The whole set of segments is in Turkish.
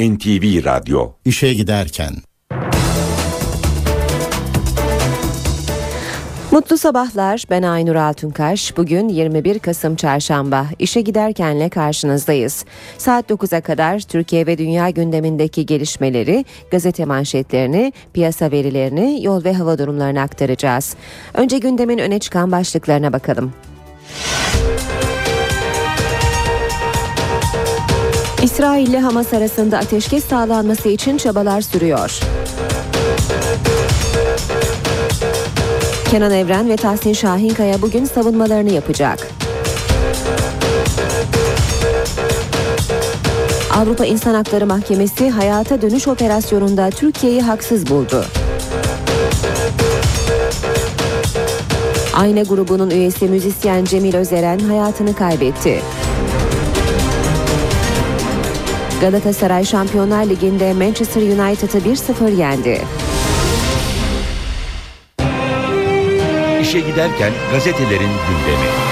NTV Radyo İşe giderken Mutlu sabahlar. Ben Aynur Altunkaş. Bugün 21 Kasım Çarşamba. İşe giderkenle karşınızdayız. Saat 9'a kadar Türkiye ve dünya gündemindeki gelişmeleri, gazete manşetlerini, piyasa verilerini, yol ve hava durumlarını aktaracağız. Önce gündemin öne çıkan başlıklarına bakalım. İsrail ile Hamas arasında ateşkes sağlanması için çabalar sürüyor. Kenan Evren ve Tahsin Şahinkaya bugün savunmalarını yapacak. Avrupa İnsan Hakları Mahkemesi hayata dönüş operasyonunda Türkiye'yi haksız buldu. Ayna grubunun üyesi müzisyen Cemil Özeren hayatını kaybetti. Galatasaray Şampiyonlar Ligi'nde Manchester United'ı 1-0 yendi. İşe giderken gazetelerin gündemi.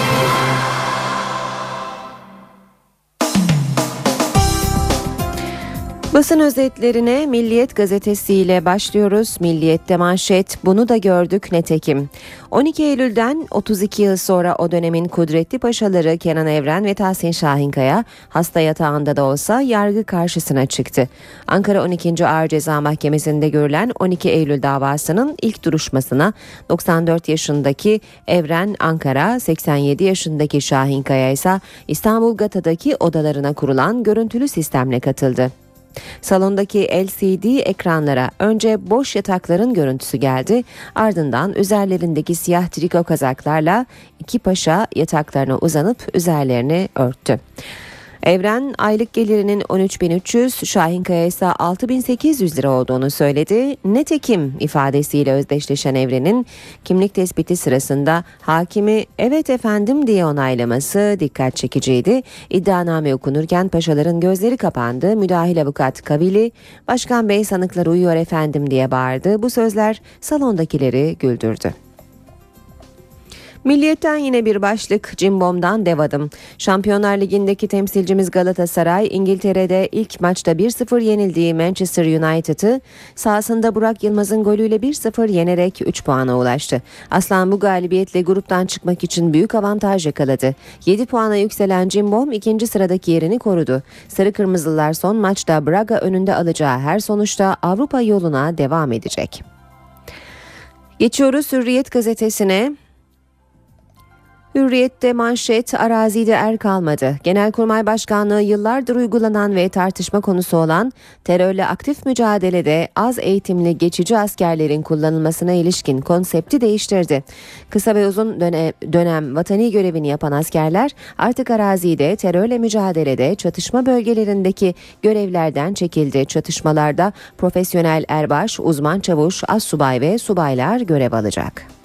Basın özetlerine Milliyet gazetesiyle başlıyoruz. Milliyet'te manşet bunu da gördük netekim. 12 Eylül'den 32 yıl sonra o dönemin kudretli paşaları Kenan Evren ve Tahsin Şahinkaya hasta yatağında da olsa yargı karşısına çıktı. Ankara 12. Ağır Ceza Mahkemesi'nde görülen 12 Eylül davasının ilk duruşmasına 94 yaşındaki Evren Ankara, 87 yaşındaki Şahinkaya ise İstanbul Gata'daki odalarına kurulan görüntülü sistemle katıldı. Salondaki LCD ekranlara önce boş yatakların görüntüsü geldi. Ardından üzerlerindeki siyah triko kazaklarla iki paşa yataklarına uzanıp üzerlerini örttü. Evren aylık gelirinin 13.300, Şahinkaya ise 6.800 lira olduğunu söyledi. Netekim ifadesiyle özdeşleşen Evren'in kimlik tespiti sırasında hakimi evet efendim diye onaylaması dikkat çekiciydi. İddianame okunurken paşaların gözleri kapandı. Müdahil avukat Kavili, Başkan Bey sanıklar uyuyor efendim diye bağırdı. Bu sözler salondakileri güldürdü. Milliyetten yine bir başlık Cimbom'dan dev adım. Şampiyonlar Ligi'ndeki temsilcimiz Galatasaray İngiltere'de ilk maçta 1-0 yenildiği Manchester United'ı sahasında Burak Yılmaz'ın golüyle 1-0 yenerek 3 puana ulaştı. Aslan bu galibiyetle gruptan çıkmak için büyük avantaj yakaladı. 7 puana yükselen Cimbom ikinci sıradaki yerini korudu. Sarı Kırmızılar son maçta Braga önünde alacağı her sonuçta Avrupa yoluna devam edecek. Geçiyoruz Hürriyet gazetesine. Hürriyette manşet arazide er kalmadı. Genelkurmay Başkanlığı yıllardır uygulanan ve tartışma konusu olan terörle aktif mücadelede az eğitimli geçici askerlerin kullanılmasına ilişkin konsepti değiştirdi. Kısa ve uzun dönem, dönem vatani görevini yapan askerler artık arazide terörle mücadelede çatışma bölgelerindeki görevlerden çekildi. Çatışmalarda profesyonel erbaş, uzman çavuş, az subay ve subaylar görev alacak.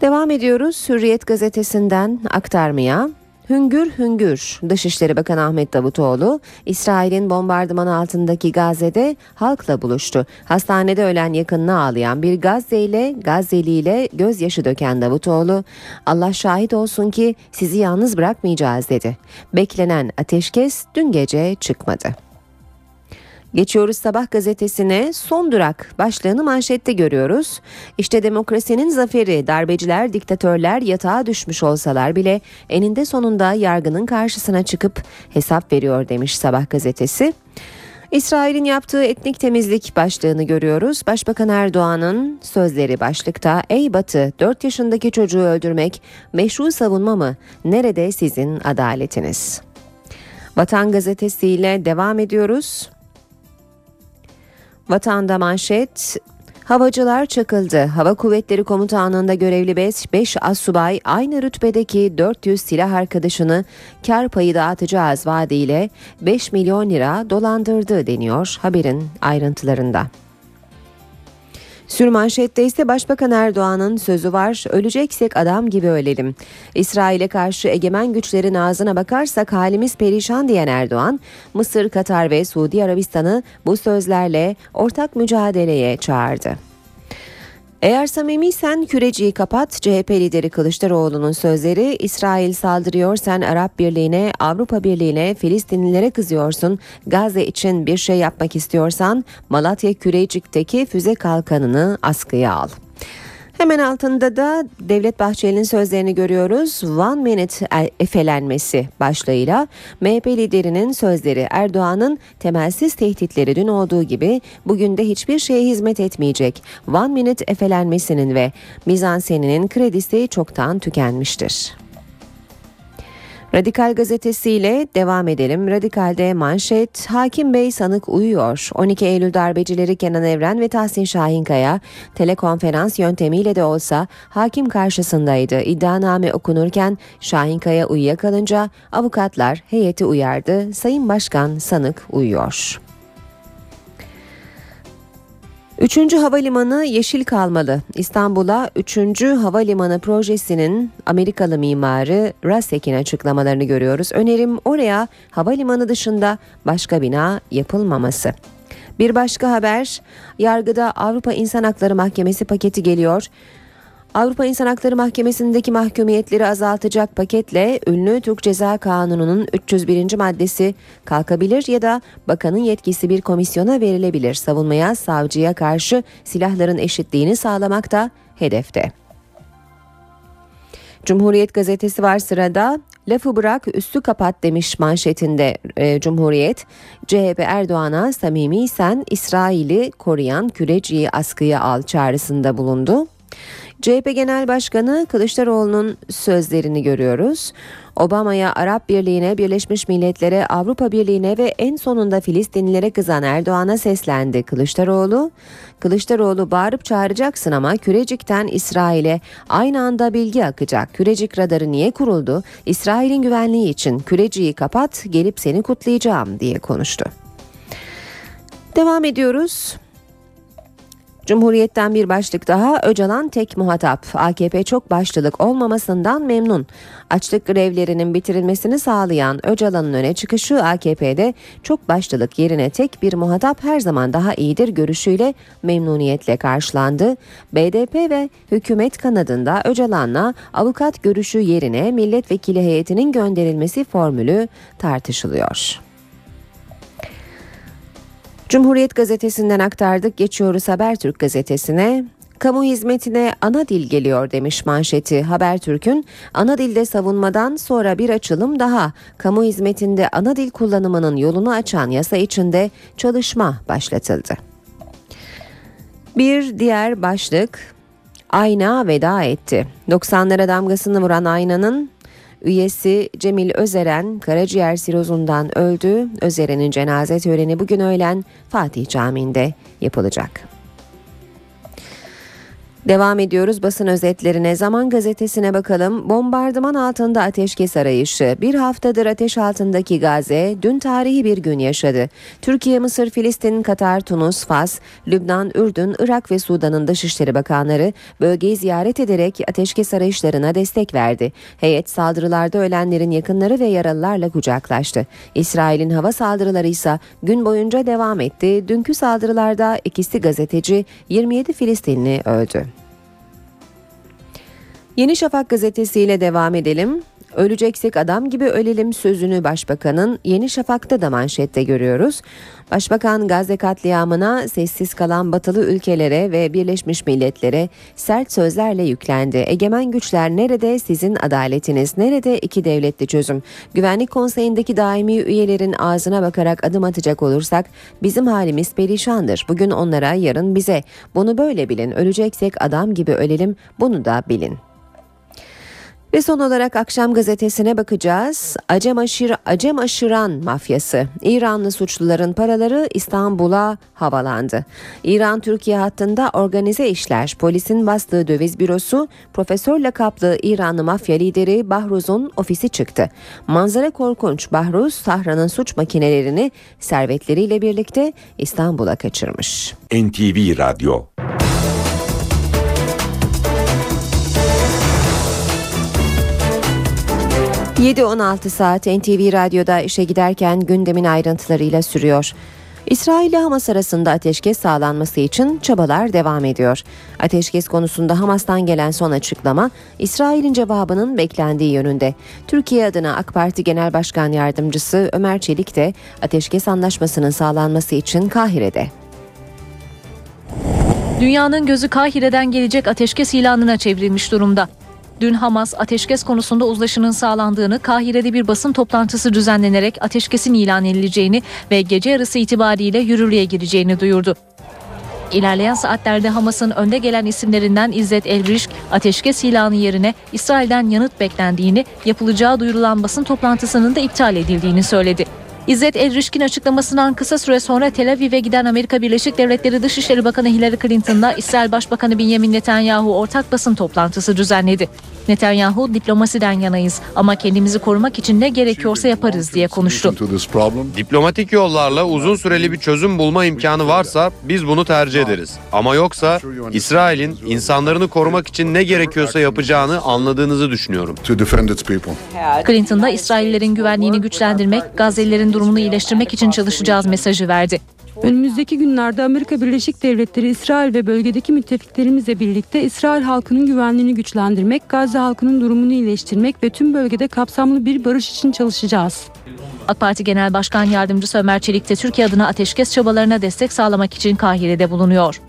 Devam ediyoruz Hürriyet gazetesinden aktarmaya. Hüngür hüngür Dışişleri Bakanı Ahmet Davutoğlu İsrail'in bombardıman altındaki Gazze'de halkla buluştu. Hastanede ölen yakınına ağlayan bir Gazze ile Gazze'li ile gözyaşı döken Davutoğlu Allah şahit olsun ki sizi yalnız bırakmayacağız dedi. Beklenen ateşkes dün gece çıkmadı. Geçiyoruz Sabah gazetesine son durak başlığını manşette görüyoruz. İşte demokrasinin zaferi darbeciler diktatörler yatağa düşmüş olsalar bile eninde sonunda yargının karşısına çıkıp hesap veriyor demiş Sabah gazetesi. İsrail'in yaptığı etnik temizlik başlığını görüyoruz. Başbakan Erdoğan'ın sözleri başlıkta Ey Batı 4 yaşındaki çocuğu öldürmek meşru savunma mı? Nerede sizin adaletiniz? Vatan gazetesiyle devam ediyoruz. Vatanda manşet Havacılar çakıldı. Hava Kuvvetleri Komutanlığı'nda görevli 5 assubay aynı rütbedeki 400 silah arkadaşını kar payı dağıtacağız vaadiyle 5 milyon lira dolandırdı deniyor haberin ayrıntılarında. Sürmanşette ise Başbakan Erdoğan'ın sözü var. Öleceksek adam gibi ölelim. İsrail'e karşı egemen güçlerin ağzına bakarsak halimiz perişan diyen Erdoğan, Mısır, Katar ve Suudi Arabistan'ı bu sözlerle ortak mücadeleye çağırdı. Eğer samimiysen küreciyi kapat CHP lideri Kılıçdaroğlu'nun sözleri İsrail saldırıyor sen Arap Birliği'ne Avrupa Birliği'ne Filistinlilere kızıyorsun Gazze için bir şey yapmak istiyorsan Malatya Kürecik'teki füze kalkanını askıya al. Hemen altında da Devlet Bahçeli'nin sözlerini görüyoruz. One Minute efelenmesi başlığıyla MHP liderinin sözleri Erdoğan'ın temelsiz tehditleri dün olduğu gibi bugün de hiçbir şeye hizmet etmeyecek. One Minute efelenmesinin ve mizanseninin kredisi çoktan tükenmiştir. Radikal gazetesiyle devam edelim. Radikal'de manşet Hakim Bey sanık uyuyor. 12 Eylül darbecileri Kenan Evren ve Tahsin Şahinkaya telekonferans yöntemiyle de olsa hakim karşısındaydı. İddianame okunurken Şahinkaya uyuyakalınca avukatlar heyeti uyardı. Sayın Başkan sanık uyuyor. Üçüncü havalimanı yeşil kalmalı. İstanbul'a üçüncü havalimanı projesinin Amerikalı mimarı Rasek'in açıklamalarını görüyoruz. Önerim oraya havalimanı dışında başka bina yapılmaması. Bir başka haber, yargıda Avrupa İnsan Hakları Mahkemesi paketi geliyor. Avrupa İnsan Hakları Mahkemesi'ndeki mahkumiyetleri azaltacak paketle ünlü Türk Ceza Kanunu'nun 301. maddesi kalkabilir ya da bakanın yetkisi bir komisyona verilebilir. Savunmaya, savcıya karşı silahların eşitliğini sağlamak da hedefte. Cumhuriyet gazetesi var sırada. Lafı bırak üstü kapat demiş manşetinde e, Cumhuriyet. CHP Erdoğan'a samimiysen İsrail'i koruyan küreciyi askıya al çağrısında bulundu. CHP Genel Başkanı Kılıçdaroğlu'nun sözlerini görüyoruz. Obama'ya Arap Birliği'ne, Birleşmiş Milletler'e, Avrupa Birliği'ne ve en sonunda Filistinlilere kızan Erdoğan'a seslendi Kılıçdaroğlu. Kılıçdaroğlu bağırıp çağıracaksın ama Kürecik'ten İsrail'e aynı anda bilgi akacak. Kürecik radarı niye kuruldu? İsrail'in güvenliği için Kürecik'i kapat gelip seni kutlayacağım diye konuştu. Devam ediyoruz. Cumhuriyet'ten bir başlık daha Öcalan tek muhatap. AKP çok başlılık olmamasından memnun. Açlık grevlerinin bitirilmesini sağlayan Öcalan'ın öne çıkışı AKP'de çok başlılık yerine tek bir muhatap her zaman daha iyidir görüşüyle memnuniyetle karşılandı. BDP ve hükümet kanadında Öcalan'la avukat görüşü yerine milletvekili heyetinin gönderilmesi formülü tartışılıyor. Cumhuriyet gazetesinden aktardık. Geçiyoruz Habertürk gazetesine. Kamu hizmetine ana dil geliyor demiş manşeti Habertürk'ün. Ana dilde savunmadan sonra bir açılım daha. Kamu hizmetinde ana dil kullanımının yolunu açan yasa içinde çalışma başlatıldı. Bir diğer başlık Ayna veda etti. 90'lara damgasını vuran Ayna'nın Üyesi Cemil Özeren karaciğer sirozundan öldü. Özeren'in cenaze töreni bugün öğlen Fatih Camii'nde yapılacak. Devam ediyoruz basın özetlerine. Zaman gazetesine bakalım. Bombardıman altında ateşkes arayışı. Bir haftadır ateş altındaki Gazze dün tarihi bir gün yaşadı. Türkiye, Mısır, Filistin, Katar, Tunus, Fas, Lübnan, Ürdün, Irak ve Sudan'ın Dışişleri Bakanları bölgeyi ziyaret ederek ateşkes arayışlarına destek verdi. Heyet saldırılarda ölenlerin yakınları ve yaralılarla kucaklaştı. İsrail'in hava saldırıları ise gün boyunca devam etti. Dünkü saldırılarda ikisi gazeteci 27 Filistinli öldü. Yeni Şafak gazetesiyle devam edelim. Öleceksek adam gibi ölelim sözünü başbakanın Yeni Şafak'ta da manşette görüyoruz. Başbakan Gazze katliamına sessiz kalan batılı ülkelere ve Birleşmiş Milletler'e sert sözlerle yüklendi. Egemen güçler nerede sizin adaletiniz, nerede iki devletli çözüm? Güvenlik Konseyi'ndeki daimi üyelerin ağzına bakarak adım atacak olursak bizim halimiz perişandır. Bugün onlara, yarın bize. Bunu böyle bilin. Öleceksek adam gibi ölelim. Bunu da bilin. Ve son olarak akşam gazetesine bakacağız. Acem, aşır, Acem aşıran mafyası. İranlı suçluların paraları İstanbul'a havalandı. İran-Türkiye hattında organize işler. Polisin bastığı döviz bürosu profesör lakaplı İranlı mafya lideri Bahruz'un ofisi çıktı. Manzara korkunç. Bahruz Sahra'nın suç makinelerini servetleriyle birlikte İstanbul'a kaçırmış. NTV Radyo 7-16 saat NTV Radyo'da işe giderken gündemin ayrıntılarıyla sürüyor. İsrail ile Hamas arasında ateşkes sağlanması için çabalar devam ediyor. Ateşkes konusunda Hamas'tan gelen son açıklama İsrail'in cevabının beklendiği yönünde. Türkiye adına AK Parti Genel Başkan Yardımcısı Ömer Çelik de ateşkes anlaşmasının sağlanması için Kahire'de. Dünyanın gözü Kahire'den gelecek ateşkes ilanına çevrilmiş durumda. Dün Hamas ateşkes konusunda uzlaşının sağlandığını, Kahire'de bir basın toplantısı düzenlenerek ateşkesin ilan edileceğini ve gece yarısı itibariyle yürürlüğe gireceğini duyurdu. İlerleyen saatlerde Hamas'ın önde gelen isimlerinden İzzet Elrişk, ateşkes ilanı yerine İsrail'den yanıt beklendiğini, yapılacağı duyurulan basın toplantısının da iptal edildiğini söyledi. İzzet Elrişk'in açıklamasından kısa süre sonra Tel Aviv'e giden Amerika Birleşik Devletleri Dışişleri Bakanı Hillary Clinton'la İsrail Başbakanı Benjamin Netanyahu ortak basın toplantısı düzenledi. Netanyahu diplomasiden yanayız ama kendimizi korumak için ne gerekiyorsa yaparız diye konuştu. Diplomatik yollarla uzun süreli bir çözüm bulma imkanı varsa biz bunu tercih ederiz. Ama yoksa İsrail'in insanlarını korumak için ne gerekiyorsa yapacağını anladığınızı düşünüyorum. Clinton'da İsraillerin güvenliğini güçlendirmek, Gazze'lilerin durumunu iyileştirmek için çalışacağız mesajı verdi. Önümüzdeki günlerde Amerika Birleşik Devletleri, İsrail ve bölgedeki müttefiklerimizle birlikte İsrail halkının güvenliğini güçlendirmek, Gazze halkının durumunu iyileştirmek ve tüm bölgede kapsamlı bir barış için çalışacağız. AK Parti Genel Başkan Yardımcısı Ömer Çelik de Türkiye adına ateşkes çabalarına destek sağlamak için Kahire'de bulunuyor.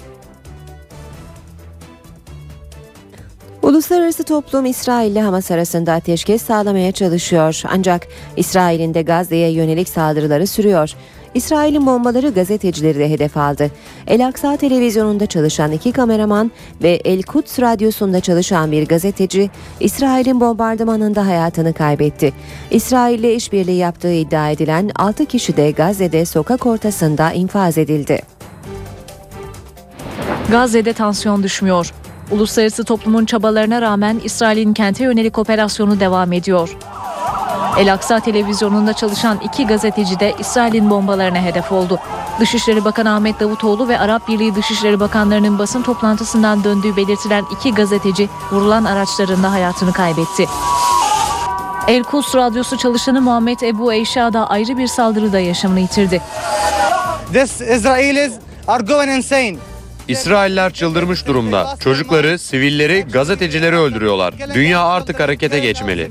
Uluslararası toplum İsrail ile Hamas arasında ateşkes sağlamaya çalışıyor. Ancak İsrail'in de Gazze'ye yönelik saldırıları sürüyor. İsrail'in bombaları gazetecileri de hedef aldı. El Aksa televizyonunda çalışan iki kameraman ve El Kuds radyosunda çalışan bir gazeteci İsrail'in bombardımanında hayatını kaybetti. İsrail ile işbirliği yaptığı iddia edilen 6 kişi de Gazze'de sokak ortasında infaz edildi. Gazze'de tansiyon düşmüyor. Uluslararası toplumun çabalarına rağmen İsrail'in kente yönelik operasyonu devam ediyor. El Aksa televizyonunda çalışan iki gazeteci de İsrail'in bombalarına hedef oldu. Dışişleri Bakanı Ahmet Davutoğlu ve Arap Birliği Dışişleri Bakanlarının basın toplantısından döndüğü belirtilen iki gazeteci vurulan araçlarında hayatını kaybetti. El Kuds radyosu çalışanı Muhammed Ebu Eyşa da ayrı bir saldırıda yaşamını yitirdi. This Israelis are going insane. İsrailler çıldırmış durumda. Çocukları, sivilleri, gazetecileri öldürüyorlar. Dünya artık harekete geçmeli.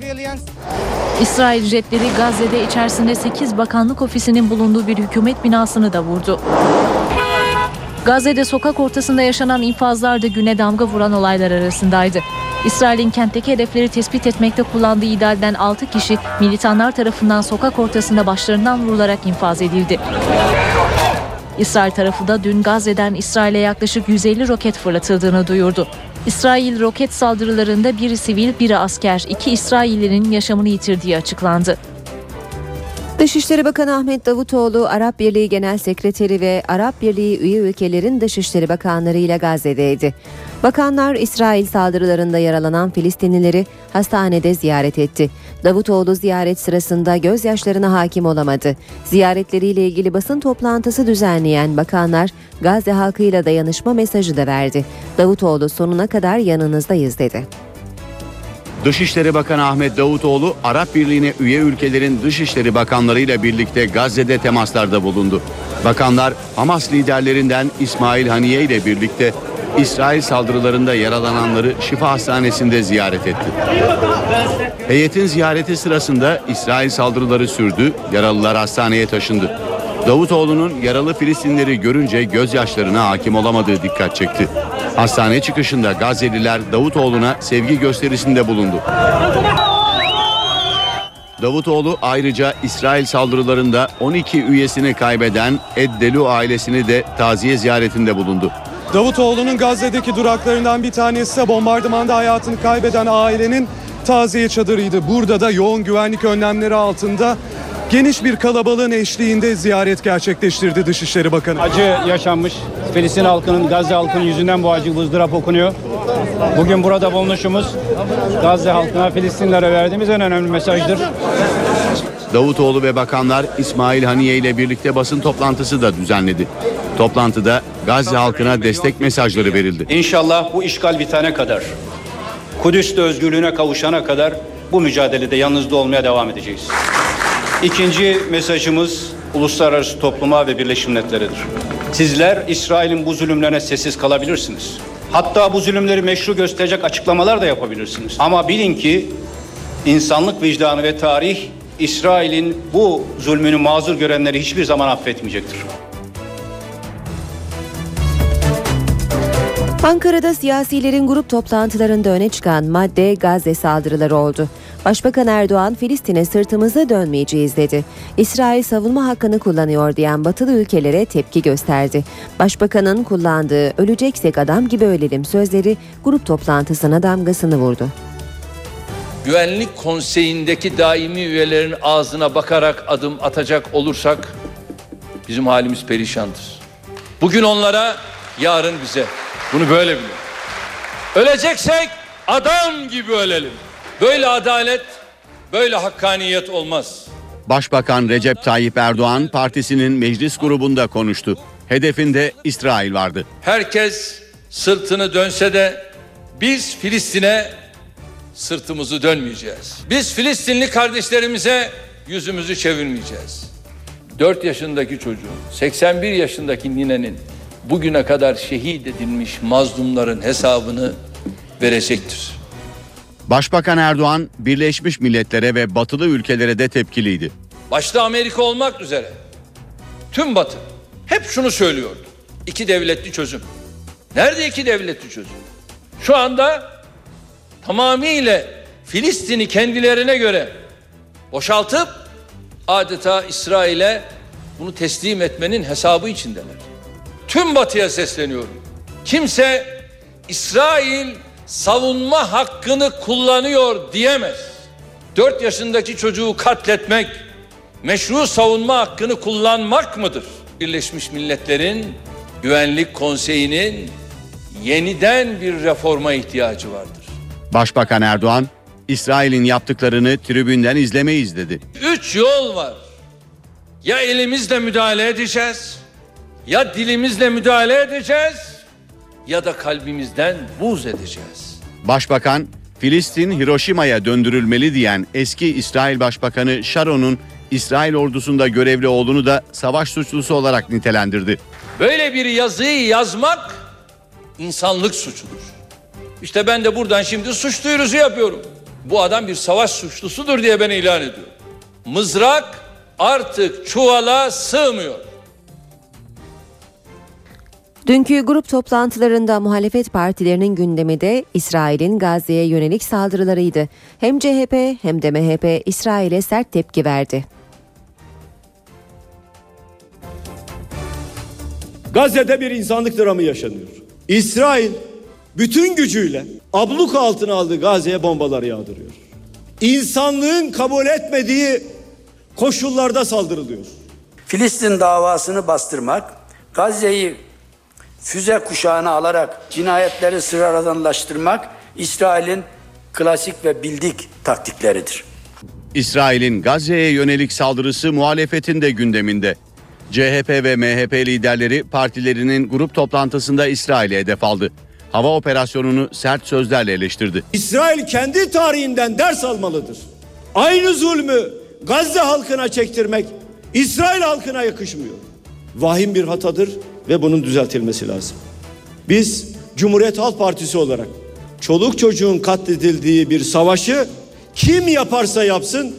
İsrail jetleri Gazze'de içerisinde 8 bakanlık ofisinin bulunduğu bir hükümet binasını da vurdu. Gazze'de sokak ortasında yaşanan infazlar da güne damga vuran olaylar arasındaydı. İsrail'in kentteki hedefleri tespit etmekte kullandığı iddia edilen 6 kişi militanlar tarafından sokak ortasında başlarından vurularak infaz edildi. İsrail tarafı da dün Gazze'den İsrail'e yaklaşık 150 roket fırlatıldığını duyurdu. İsrail roket saldırılarında biri sivil, biri asker, iki İsraillinin yaşamını yitirdiği açıklandı. Dışişleri Bakanı Ahmet Davutoğlu, Arap Birliği Genel Sekreteri ve Arap Birliği üye ülkelerin Dışişleri Bakanları ile Gazze'deydi. Bakanlar İsrail saldırılarında yaralanan Filistinlileri hastanede ziyaret etti. Davutoğlu ziyaret sırasında gözyaşlarına hakim olamadı. Ziyaretleriyle ilgili basın toplantısı düzenleyen bakanlar Gazze halkıyla dayanışma mesajı da verdi. Davutoğlu sonuna kadar yanınızdayız dedi. Dışişleri Bakanı Ahmet Davutoğlu, Arap Birliği'ne üye ülkelerin dışişleri bakanlarıyla birlikte Gazze'de temaslarda bulundu. Bakanlar Hamas liderlerinden İsmail Haniye ile birlikte İsrail saldırılarında yaralananları Şifa Hastanesi'nde ziyaret etti. Heyetin ziyareti sırasında İsrail saldırıları sürdü, yaralılar hastaneye taşındı. Davutoğlu'nun yaralı Filistinleri görünce gözyaşlarına hakim olamadığı dikkat çekti. Hastane çıkışında Gazze'liler Davutoğlu'na sevgi gösterisinde bulundu. Davutoğlu ayrıca İsrail saldırılarında 12 üyesini kaybeden Eddelu ailesini de taziye ziyaretinde bulundu. Davutoğlu'nun Gazze'deki duraklarından bir tanesi de bombardımanda hayatını kaybeden ailenin taziye çadırıydı. Burada da yoğun güvenlik önlemleri altında geniş bir kalabalığın eşliğinde ziyaret gerçekleştirdi Dışişleri Bakanı. Acı yaşanmış. Filistin halkının, Gazze halkının yüzünden bu acı ızdırap okunuyor. Bugün burada bulunuşumuz Gazze halkına, Filistinlere verdiğimiz en önemli mesajdır. Davutoğlu ve bakanlar İsmail Haniye ile birlikte basın toplantısı da düzenledi. Toplantıda Gazze halkına destek mesajları verildi. İnşallah bu işgal bitene kadar, Kudüs'te özgürlüğüne kavuşana kadar bu mücadelede yalnızda olmaya devam edeceğiz. İkinci mesajımız uluslararası topluma ve Birleşmiş Milletler'edir. Sizler İsrail'in bu zulümlerine sessiz kalabilirsiniz. Hatta bu zulümleri meşru gösterecek açıklamalar da yapabilirsiniz. Ama bilin ki insanlık vicdanı ve tarih İsrail'in bu zulmünü mazur görenleri hiçbir zaman affetmeyecektir. Ankara'da siyasilerin grup toplantılarında öne çıkan madde Gazze saldırıları oldu. Başbakan Erdoğan Filistin'e sırtımızı dönmeyeceğiz dedi. İsrail savunma hakkını kullanıyor diyen batılı ülkelere tepki gösterdi. Başbakanın kullandığı öleceksek adam gibi ölelim sözleri grup toplantısına damgasını vurdu. Güvenlik Konseyi'ndeki daimi üyelerin ağzına bakarak adım atacak olursak bizim halimiz perişandır. Bugün onlara, yarın bize. Bunu böyle bilin. Öleceksek adam gibi ölelim. Böyle adalet, böyle hakkaniyet olmaz. Başbakan Recep Tayyip Erdoğan partisinin meclis grubunda konuştu. Hedefinde İsrail vardı. Herkes sırtını dönse de biz Filistin'e sırtımızı dönmeyeceğiz. Biz Filistinli kardeşlerimize yüzümüzü çevirmeyeceğiz. 4 yaşındaki çocuğun, 81 yaşındaki ninenin bugüne kadar şehit edilmiş mazlumların hesabını verecektir. Başbakan Erdoğan Birleşmiş Milletler'e ve batılı ülkelere de tepkiliydi. Başta Amerika olmak üzere tüm Batı hep şunu söylüyordu. İki devletli çözüm. Nerede iki devletli çözüm? Şu anda tamamıyla Filistin'i kendilerine göre boşaltıp adeta İsrail'e bunu teslim etmenin hesabı içindeler. Tüm batıya sesleniyorum. Kimse İsrail savunma hakkını kullanıyor diyemez. 4 yaşındaki çocuğu katletmek meşru savunma hakkını kullanmak mıdır? Birleşmiş Milletler'in Güvenlik Konseyi'nin yeniden bir reforma ihtiyacı vardır. Başbakan Erdoğan İsrail'in yaptıklarını tribünden izlemeyiz dedi. Üç yol var. Ya elimizle müdahale edeceğiz, ya dilimizle müdahale edeceğiz, ya da kalbimizden buz edeceğiz. Başbakan Filistin Hiroşima'ya döndürülmeli diyen eski İsrail Başbakanı Sharon'un İsrail ordusunda görevli olduğunu da savaş suçlusu olarak nitelendirdi. Böyle bir yazıyı yazmak insanlık suçudur. İşte ben de buradan şimdi suç duyurusu yapıyorum. Bu adam bir savaş suçlusudur diye ben ilan ediyorum. Mızrak artık çuvala sığmıyor. Dünkü grup toplantılarında muhalefet partilerinin gündemi de İsrail'in Gazze'ye yönelik saldırılarıydı. Hem CHP hem de MHP İsrail'e sert tepki verdi. Gazze'de bir insanlık dramı yaşanıyor. İsrail bütün gücüyle abluk altına aldığı Gazze'ye bombaları yağdırıyor. İnsanlığın kabul etmediği koşullarda saldırılıyor. Filistin davasını bastırmak, Gazze'yi füze kuşağına alarak cinayetleri sıradanlaştırmak İsrail'in klasik ve bildik taktikleridir. İsrail'in Gazze'ye yönelik saldırısı muhalefetin de gündeminde. CHP ve MHP liderleri partilerinin grup toplantısında İsrail'e hedef aldı. Hava operasyonunu sert sözlerle eleştirdi. İsrail kendi tarihinden ders almalıdır. Aynı zulmü Gazze halkına çektirmek İsrail halkına yakışmıyor. Vahim bir hatadır ve bunun düzeltilmesi lazım. Biz Cumhuriyet Halk Partisi olarak çoluk çocuğun katledildiği bir savaşı kim yaparsa yapsın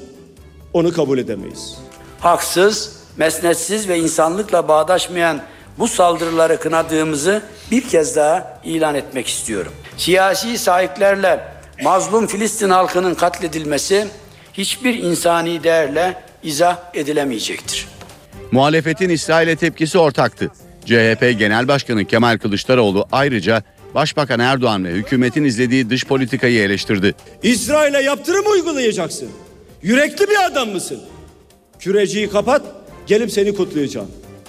onu kabul edemeyiz. Haksız, mesnetsiz ve insanlıkla bağdaşmayan bu saldırıları kınadığımızı bir kez daha ilan etmek istiyorum. Siyasi sahiplerle mazlum Filistin halkının katledilmesi hiçbir insani değerle izah edilemeyecektir. Muhalefetin İsrail'e tepkisi ortaktı. CHP Genel Başkanı Kemal Kılıçdaroğlu ayrıca Başbakan Erdoğan ve hükümetin izlediği dış politikayı eleştirdi. İsrail'e yaptırım uygulayacaksın. Yürekli bir adam mısın? Küreciyi kapat, gelip seni kutlayacağım.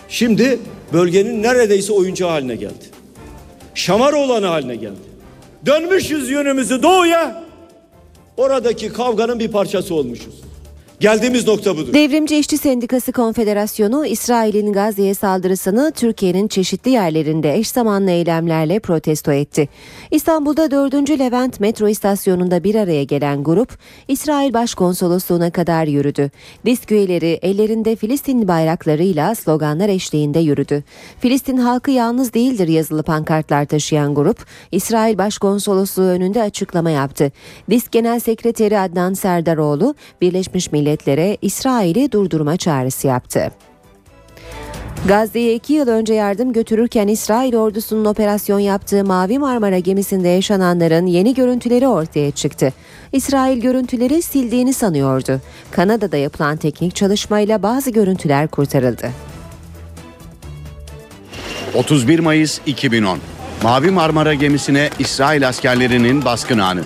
Şimdi bölgenin neredeyse oyuncağı haline geldi. Şamar olanı haline geldi. Dönmüşüz yönümüzü doğuya, oradaki kavganın bir parçası olmuşuz. Geldiğimiz nokta budur. Devrimci İşçi Sendikası Konfederasyonu İsrail'in Gazze'ye saldırısını Türkiye'nin çeşitli yerlerinde eş zamanlı eylemlerle protesto etti. İstanbul'da 4. Levent metro istasyonunda bir araya gelen grup İsrail Başkonsolosluğu'na kadar yürüdü. Disk üyeleri ellerinde Filistin bayraklarıyla sloganlar eşliğinde yürüdü. Filistin halkı yalnız değildir yazılı pankartlar taşıyan grup İsrail Başkonsolosluğu önünde açıklama yaptı. Disk Genel Sekreteri Adnan Serdaroğlu Birleşmiş Milletler Milletler'e İsrail'i durdurma çağrısı yaptı. Gazze'ye iki yıl önce yardım götürürken İsrail ordusunun operasyon yaptığı Mavi Marmara gemisinde yaşananların yeni görüntüleri ortaya çıktı. İsrail görüntüleri sildiğini sanıyordu. Kanada'da yapılan teknik çalışmayla bazı görüntüler kurtarıldı. 31 Mayıs 2010 Mavi Marmara gemisine İsrail askerlerinin baskın anı.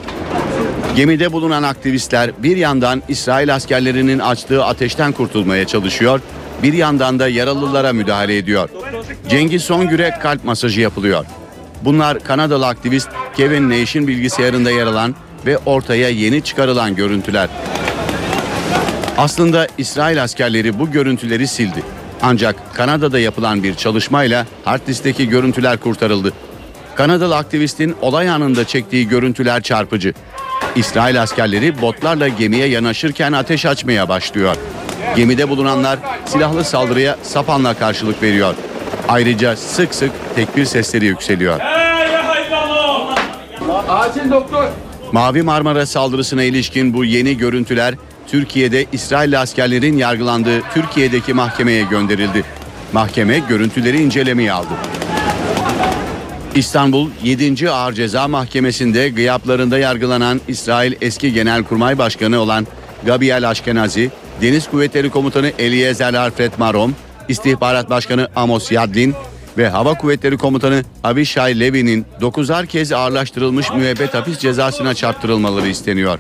Gemide bulunan aktivistler bir yandan İsrail askerlerinin açtığı ateşten kurtulmaya çalışıyor, bir yandan da yaralılara müdahale ediyor. Cengiz Songür'e kalp masajı yapılıyor. Bunlar Kanadalı aktivist Kevin Nash'in bilgisayarında yer alan ve ortaya yeni çıkarılan görüntüler. Aslında İsrail askerleri bu görüntüleri sildi. Ancak Kanada'da yapılan bir çalışmayla hard diskteki görüntüler kurtarıldı. Kanadalı aktivistin olay anında çektiği görüntüler çarpıcı. İsrail askerleri botlarla gemiye yanaşırken ateş açmaya başlıyor. Gemide bulunanlar silahlı saldırıya sapanla karşılık veriyor. Ayrıca sık sık tekbir sesleri yükseliyor. Acil doktor. Mavi Marmara saldırısına ilişkin bu yeni görüntüler Türkiye'de İsrail askerlerin yargılandığı Türkiye'deki mahkemeye gönderildi. Mahkeme görüntüleri incelemeye aldı. İstanbul 7. Ağır Ceza Mahkemesi'nde gıyaplarında yargılanan İsrail eski Genelkurmay Başkanı olan Gabriel Ashkenazi, Deniz Kuvvetleri Komutanı Eliezer Alfred Marom, İstihbarat Başkanı Amos Yadlin ve Hava Kuvvetleri Komutanı Avishai Levi'nin 9'ar kez ağırlaştırılmış müebbet hapis cezasına çarptırılmaları isteniyor.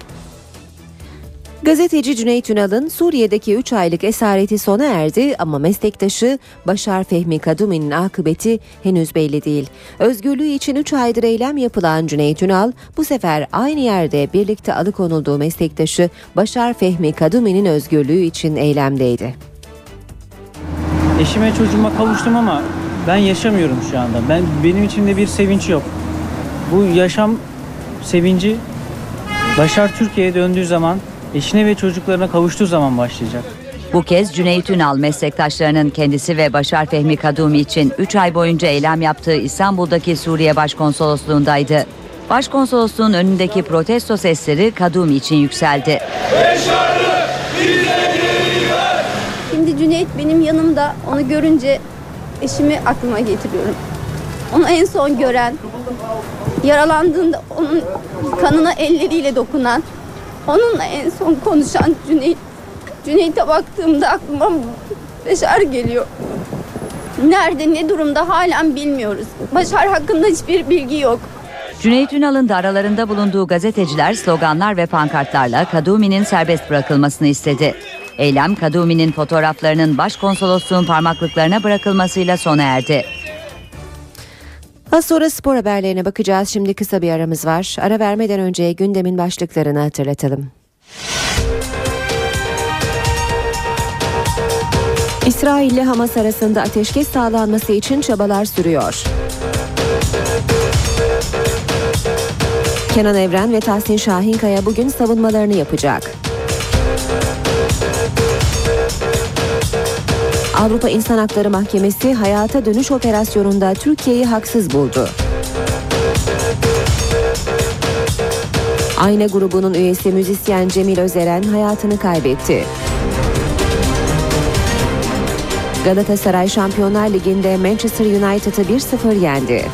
Gazeteci Cüneyt Ünal'ın Suriye'deki 3 aylık esareti sona erdi ama meslektaşı Başar Fehmi Kadumi'nin akıbeti henüz belli değil. Özgürlüğü için 3 aydır eylem yapılan Cüneyt Ünal bu sefer aynı yerde birlikte alıkonulduğu meslektaşı Başar Fehmi Kadumi'nin özgürlüğü için eylemdeydi. Eşime çocuğuma kavuştum ama ben yaşamıyorum şu anda. Ben benim içimde bir sevinç yok. Bu yaşam sevinci Başar Türkiye'ye döndüğü zaman eşine ve çocuklarına kavuştuğu zaman başlayacak. Bu kez Cüneyt Ünal meslektaşlarının kendisi ve Başar Fehmi Kadumi için 3 ay boyunca eylem yaptığı İstanbul'daki Suriye Başkonsolosluğundaydı. Başkonsolosluğun önündeki protesto sesleri Kadumi için yükseldi. Şimdi Cüneyt benim yanımda onu görünce eşimi aklıma getiriyorum. Onu en son gören, yaralandığında onun kanına elleriyle dokunan, onunla en son konuşan Cüneyt. Cüneyt'e baktığımda aklıma Beşar geliyor. Nerede, ne durumda halen bilmiyoruz. Başar hakkında hiçbir bilgi yok. Cüneyt Ünal'ın da aralarında bulunduğu gazeteciler sloganlar ve pankartlarla Kadumi'nin serbest bırakılmasını istedi. Eylem Kadumi'nin fotoğraflarının başkonsolosluğun parmaklıklarına bırakılmasıyla sona erdi. Az sonra spor haberlerine bakacağız. Şimdi kısa bir aramız var. Ara vermeden önce gündemin başlıklarını hatırlatalım. İsrail ile Hamas arasında ateşkes sağlanması için çabalar sürüyor. Kenan Evren ve Tahsin Şahinkaya bugün savunmalarını yapacak. Avrupa İnsan Hakları Mahkemesi hayata dönüş operasyonunda Türkiye'yi haksız buldu. Ayna grubunun üyesi müzisyen Cemil Özeren hayatını kaybetti. Galatasaray Şampiyonlar Ligi'nde Manchester United'ı 1-0 yendi.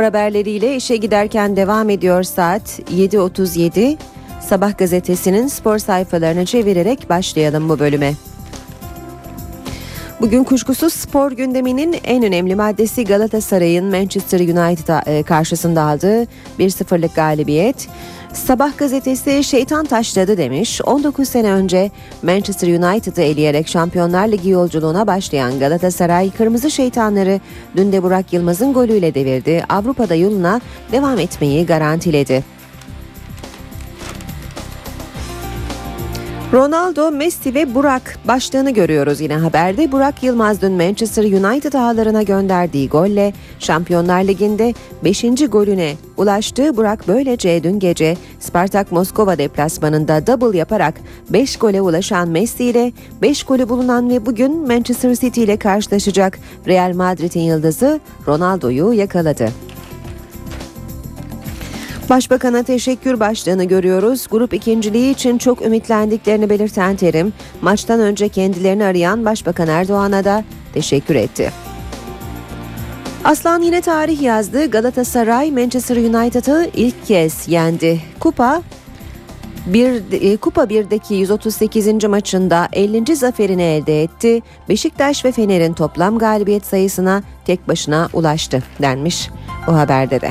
Spor haberleriyle işe giderken devam ediyor saat 7.37. Sabah gazetesinin spor sayfalarını çevirerek başlayalım bu bölüme. Bugün kuşkusuz spor gündeminin en önemli maddesi Galatasaray'ın Manchester United karşısında aldığı 1-0'lık galibiyet. Sabah gazetesi şeytan taşladı demiş. 19 sene önce Manchester United'ı eleyerek Şampiyonlar Ligi yolculuğuna başlayan Galatasaray kırmızı şeytanları dün de Burak Yılmaz'ın golüyle devirdi. Avrupa'da yoluna devam etmeyi garantiledi. Ronaldo, Messi ve Burak başlığını görüyoruz yine haberde. Burak Yılmaz dün Manchester United ağlarına gönderdiği golle Şampiyonlar Ligi'nde 5. golüne ulaştı. Burak böylece dün gece Spartak Moskova deplasmanında double yaparak 5 gole ulaşan Messi ile 5 golü bulunan ve bugün Manchester City ile karşılaşacak Real Madrid'in yıldızı Ronaldo'yu yakaladı. Başbakan'a teşekkür başlığını görüyoruz. Grup ikinciliği için çok ümitlendiklerini belirten Terim, maçtan önce kendilerini arayan Başbakan Erdoğan'a da teşekkür etti. Aslan yine tarih yazdı. Galatasaray Manchester United'ı ilk kez yendi. Kupa bir e, Kupa 1'deki 138. maçında 50. zaferini elde etti. Beşiktaş ve Fener'in toplam galibiyet sayısına tek başına ulaştı denmiş bu haberde de.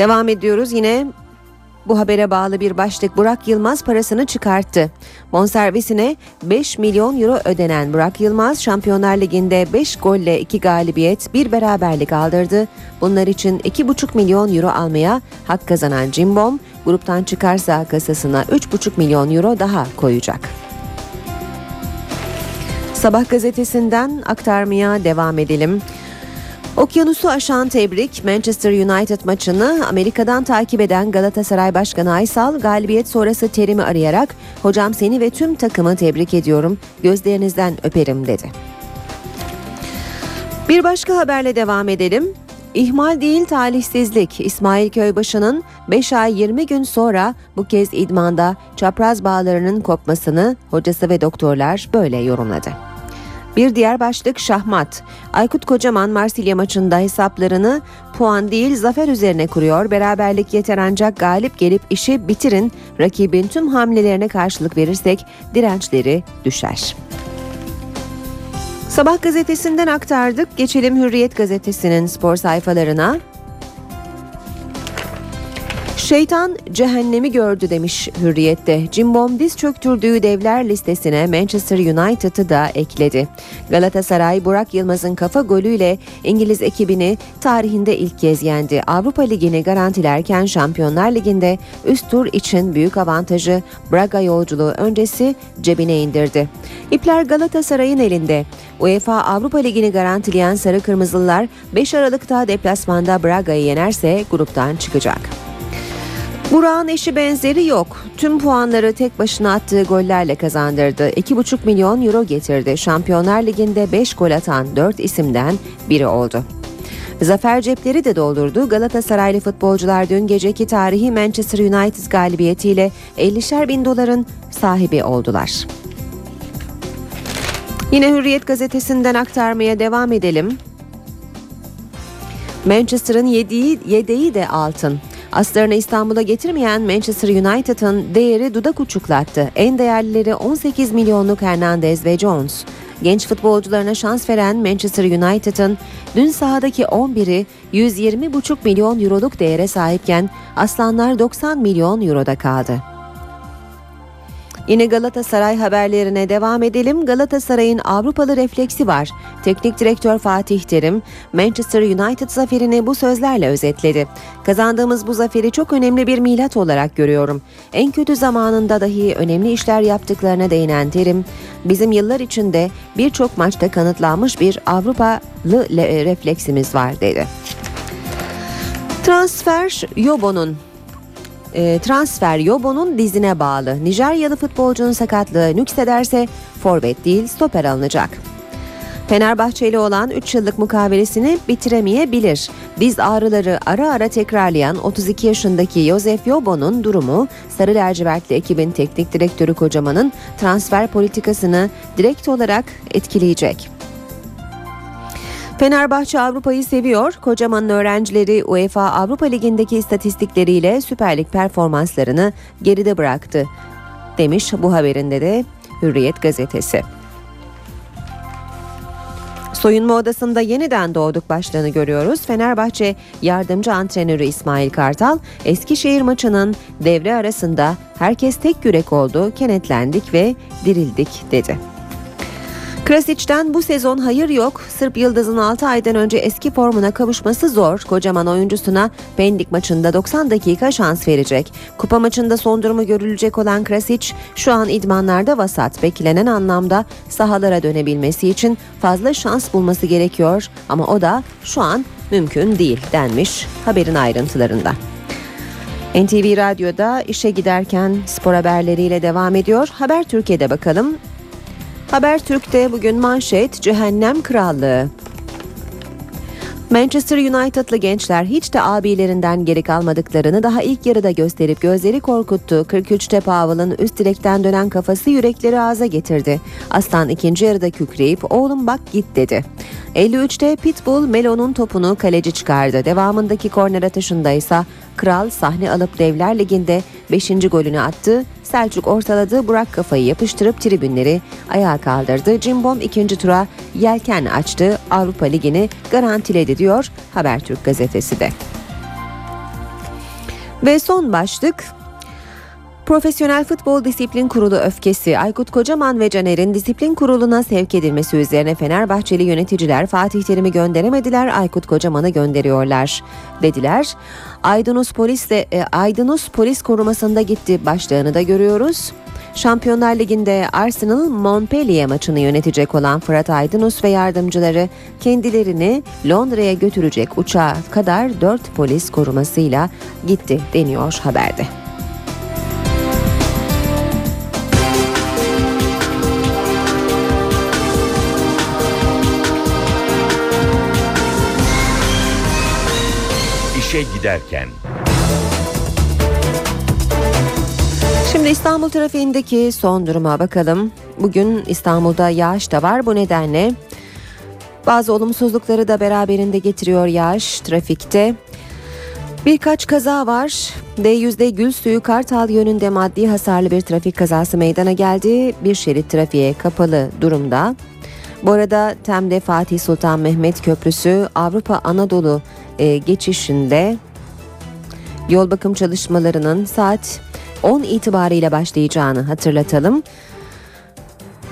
Devam ediyoruz yine bu habere bağlı bir başlık Burak Yılmaz parasını çıkarttı. Bonservisine 5 milyon euro ödenen Burak Yılmaz Şampiyonlar Ligi'nde 5 golle 2 galibiyet bir beraberlik aldırdı. Bunlar için 2,5 milyon euro almaya hak kazanan Cimbom gruptan çıkarsa kasasına 3,5 milyon euro daha koyacak. Sabah gazetesinden aktarmaya devam edelim. Okyanusu aşan tebrik Manchester United maçını Amerika'dan takip eden Galatasaray Başkanı Aysal galibiyet sonrası terimi arayarak hocam seni ve tüm takımı tebrik ediyorum gözlerinizden öperim dedi. Bir başka haberle devam edelim. İhmal değil talihsizlik İsmail Köybaşı'nın 5 ay 20 gün sonra bu kez idmanda çapraz bağlarının kopmasını hocası ve doktorlar böyle yorumladı. Bir diğer başlık şahmat. Aykut Kocaman Marsilya maçında hesaplarını puan değil zafer üzerine kuruyor. Beraberlik yeter ancak galip gelip işi bitirin. Rakibin tüm hamlelerine karşılık verirsek dirençleri düşer. Sabah gazetesinden aktardık. Geçelim Hürriyet gazetesinin spor sayfalarına. Şeytan cehennemi gördü demiş Hürriyet'te. Cimbom diz çöktürdüğü devler listesine Manchester United'ı da ekledi. Galatasaray Burak Yılmaz'ın kafa golüyle İngiliz ekibini tarihinde ilk kez yendi. Avrupa Ligi'ni garantilerken Şampiyonlar Ligi'nde üst tur için büyük avantajı Braga yolculuğu öncesi cebine indirdi. İpler Galatasaray'ın elinde. UEFA Avrupa Ligi'ni garantileyen Sarı Kırmızılılar 5 Aralık'ta deplasmanda Braga'yı yenerse gruptan çıkacak. Burak'ın eşi benzeri yok. Tüm puanları tek başına attığı gollerle kazandırdı. 2,5 milyon euro getirdi. Şampiyonlar Ligi'nde 5 gol atan 4 isimden biri oldu. Zafer cepleri de doldurdu. Galatasaraylı futbolcular dün geceki tarihi Manchester United galibiyetiyle 50'şer bin doların sahibi oldular. Yine Hürriyet gazetesinden aktarmaya devam edelim. Manchester'ın yediği, yedeği de altın. Aslarını İstanbul'a getirmeyen Manchester United'ın değeri dudak uçuklattı. En değerlileri 18 milyonluk Hernandez ve Jones. Genç futbolcularına şans veren Manchester United'ın dün sahadaki 11'i 120,5 milyon euroluk değere sahipken Aslanlar 90 milyon euroda kaldı. Yine Galatasaray haberlerine devam edelim. Galatasaray'ın Avrupalı refleksi var. Teknik direktör Fatih Terim, Manchester United zaferini bu sözlerle özetledi. Kazandığımız bu zaferi çok önemli bir milat olarak görüyorum. En kötü zamanında dahi önemli işler yaptıklarına değinen Terim, bizim yıllar içinde birçok maçta kanıtlanmış bir Avrupalı refleksimiz var dedi. Transfer Yobo'nun e, transfer Yobo'nun dizine bağlı. Nijeryalı futbolcunun sakatlığı nüksederse forvet değil stoper alınacak. Fenerbahçeli olan 3 yıllık mukavelesini bitiremeyebilir. Diz ağrıları ara ara tekrarlayan 32 yaşındaki Josef Yobo'nun durumu Sarı Lacivertli ekibin teknik direktörü Kocaman'ın transfer politikasını direkt olarak etkileyecek. Fenerbahçe Avrupa'yı seviyor. Kocaman'ın öğrencileri UEFA Avrupa Ligi'ndeki istatistikleriyle Süper Lig performanslarını geride bıraktı. Demiş bu haberinde de Hürriyet gazetesi. Soyunma odasında yeniden doğduk başlığını görüyoruz. Fenerbahçe yardımcı antrenörü İsmail Kartal, Eskişehir maçının devre arasında herkes tek yürek oldu, kenetlendik ve dirildik dedi. Krasic'den bu sezon hayır yok. Sırp Yıldız'ın 6 aydan önce eski formuna kavuşması zor. Kocaman oyuncusuna Pendik maçında 90 dakika şans verecek. Kupa maçında son durumu görülecek olan Krasic şu an idmanlarda vasat. Beklenen anlamda sahalara dönebilmesi için fazla şans bulması gerekiyor. Ama o da şu an mümkün değil denmiş haberin ayrıntılarında. NTV Radyo'da işe giderken spor haberleriyle devam ediyor. Haber Türkiye'de bakalım. Habertürk'te bugün manşet Cehennem Krallığı. Manchester United'lı gençler hiç de abilerinden geri kalmadıklarını daha ilk yarıda gösterip gözleri korkuttu. 43'te Powell'ın üst direkten dönen kafası yürekleri ağza getirdi. Aslan ikinci yarıda kükreyip oğlum bak git dedi. 53'te Pitbull Melo'nun topunu kaleci çıkardı. Devamındaki korner atışında ise Kral sahne alıp Devler Ligi'nde 5. golünü attı. Selçuk ortaladı. Burak kafayı yapıştırıp tribünleri ayağa kaldırdı. Cimbom ikinci tura yelken açtı. Avrupa Ligi'ni garantiledi diyor Habertürk gazetesi de. Ve son başlık Profesyonel Futbol Disiplin Kurulu öfkesi Aykut Kocaman ve Caner'in disiplin kuruluna sevk edilmesi üzerine Fenerbahçeli yöneticiler Fatih Terim'i gönderemediler Aykut Kocaman'ı gönderiyorlar dediler. Aydınus Polis'le e, Aydınus Polis korumasında gitti başlığını da görüyoruz. Şampiyonlar Ligi'nde Arsenal Montpellier maçını yönetecek olan Fırat Aydınus ve yardımcıları kendilerini Londra'ya götürecek uçağa kadar 4 polis korumasıyla gitti deniyor haberde. Giderken. Şimdi İstanbul trafiğindeki son duruma bakalım. Bugün İstanbul'da yağış da var bu nedenle bazı olumsuzlukları da beraberinde getiriyor yağış trafikte. Birkaç kaza var. D100'de Gülsuyu Kartal yönünde maddi hasarlı bir trafik kazası meydana geldi. Bir şerit trafiğe kapalı durumda. Bu arada Tem'de Fatih Sultan Mehmet Köprüsü Avrupa Anadolu e, geçişinde yol bakım çalışmalarının saat 10 itibariyle başlayacağını hatırlatalım.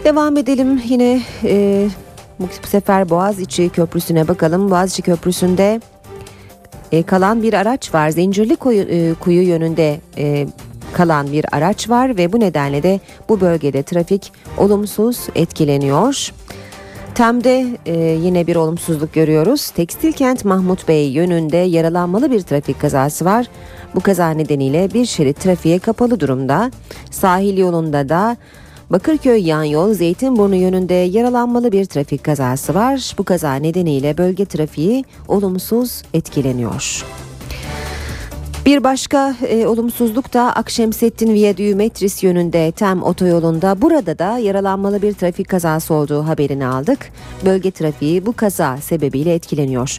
Devam edelim yine e, bu sefer Boğaziçi Köprüsü'ne bakalım. Boğaziçi Köprüsü'nde e, kalan bir araç var. Zincirli kuyu, e, kuyu yönünde e, kalan bir araç var ve bu nedenle de bu bölgede trafik olumsuz etkileniyor. Tem'de e, yine bir olumsuzluk görüyoruz. Tekstil kent Mahmut Bey yönünde yaralanmalı bir trafik kazası var. Bu kaza nedeniyle bir şerit trafiğe kapalı durumda. Sahil yolunda da Bakırköy yan yol Zeytinburnu yönünde yaralanmalı bir trafik kazası var. Bu kaza nedeniyle bölge trafiği olumsuz etkileniyor. Bir başka e, olumsuzluk da Akşemsettin Viyadüğü Metris yönünde Tem otoyolunda burada da yaralanmalı bir trafik kazası olduğu haberini aldık. Bölge trafiği bu kaza sebebiyle etkileniyor.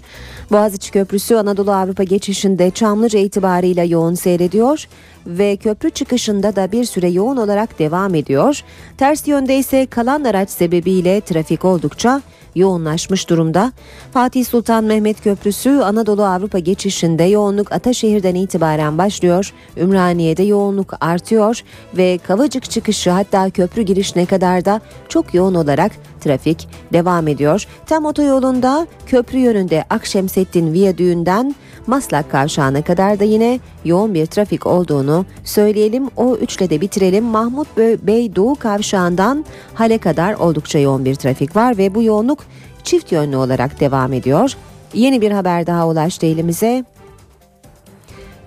Boğaziçi Köprüsü Anadolu Avrupa geçişinde Çamlıca itibarıyla yoğun seyrediyor ve köprü çıkışında da bir süre yoğun olarak devam ediyor. Ters yönde ise kalan araç sebebiyle trafik oldukça yoğunlaşmış durumda. Fatih Sultan Mehmet Köprüsü Anadolu Avrupa geçişinde yoğunluk Ataşehir'den itibaren başlıyor. Ümraniye'de yoğunluk artıyor ve Kavacık çıkışı hatta köprü girişine kadar da çok yoğun olarak trafik devam ediyor. Tam otoyolunda köprü yönünde Akşemsettin Viyadüğü'nden Maslak Kavşağı'na kadar da yine yoğun bir trafik olduğunu söyleyelim. O üçle de bitirelim. Mahmut Bey Doğu Kavşağı'ndan Hale kadar oldukça yoğun bir trafik var ve bu yoğunluk çift yönlü olarak devam ediyor. Yeni bir haber daha ulaştı elimize.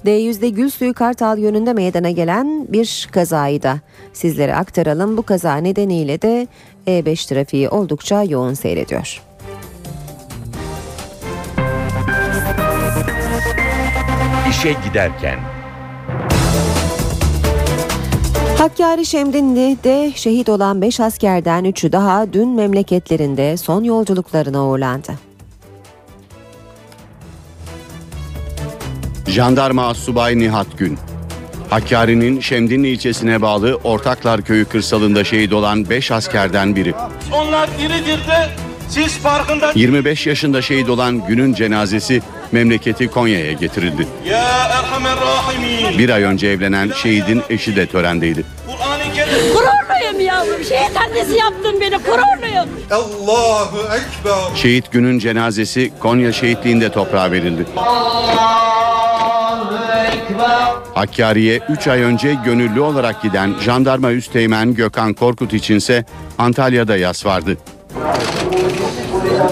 D100'de Gülsuyu Kartal yönünde meydana gelen bir kazayı da sizlere aktaralım. Bu kaza nedeniyle de E5 trafiği oldukça yoğun seyrediyor. İşe giderken. Hakkari Şemdinli'de şehit olan 5 askerden 3'ü daha dün memleketlerinde son yolculuklarına uğurlandı. Jandarma Assubay Nihat Gün Hakkari'nin Şemdinli ilçesine bağlı Ortaklar Köyü kırsalında şehit olan 5 askerden biri. Onlar diridir de Siz farkında 25 yaşında şehit olan günün cenazesi memleketi Konya'ya getirildi. Bir ay önce evlenen şehidin eşi de törendeydi. Kur'an-ı Kerim. Gururluyum yavrum. Şehit annesi yaptın beni. Gururluyum. Allahu Ekber. Şehit günün cenazesi Konya şehitliğinde toprağa verildi. Hakkari'ye 3 ay önce gönüllü olarak giden jandarma üsteğmen Gökhan Korkut içinse Antalya'da yas vardı.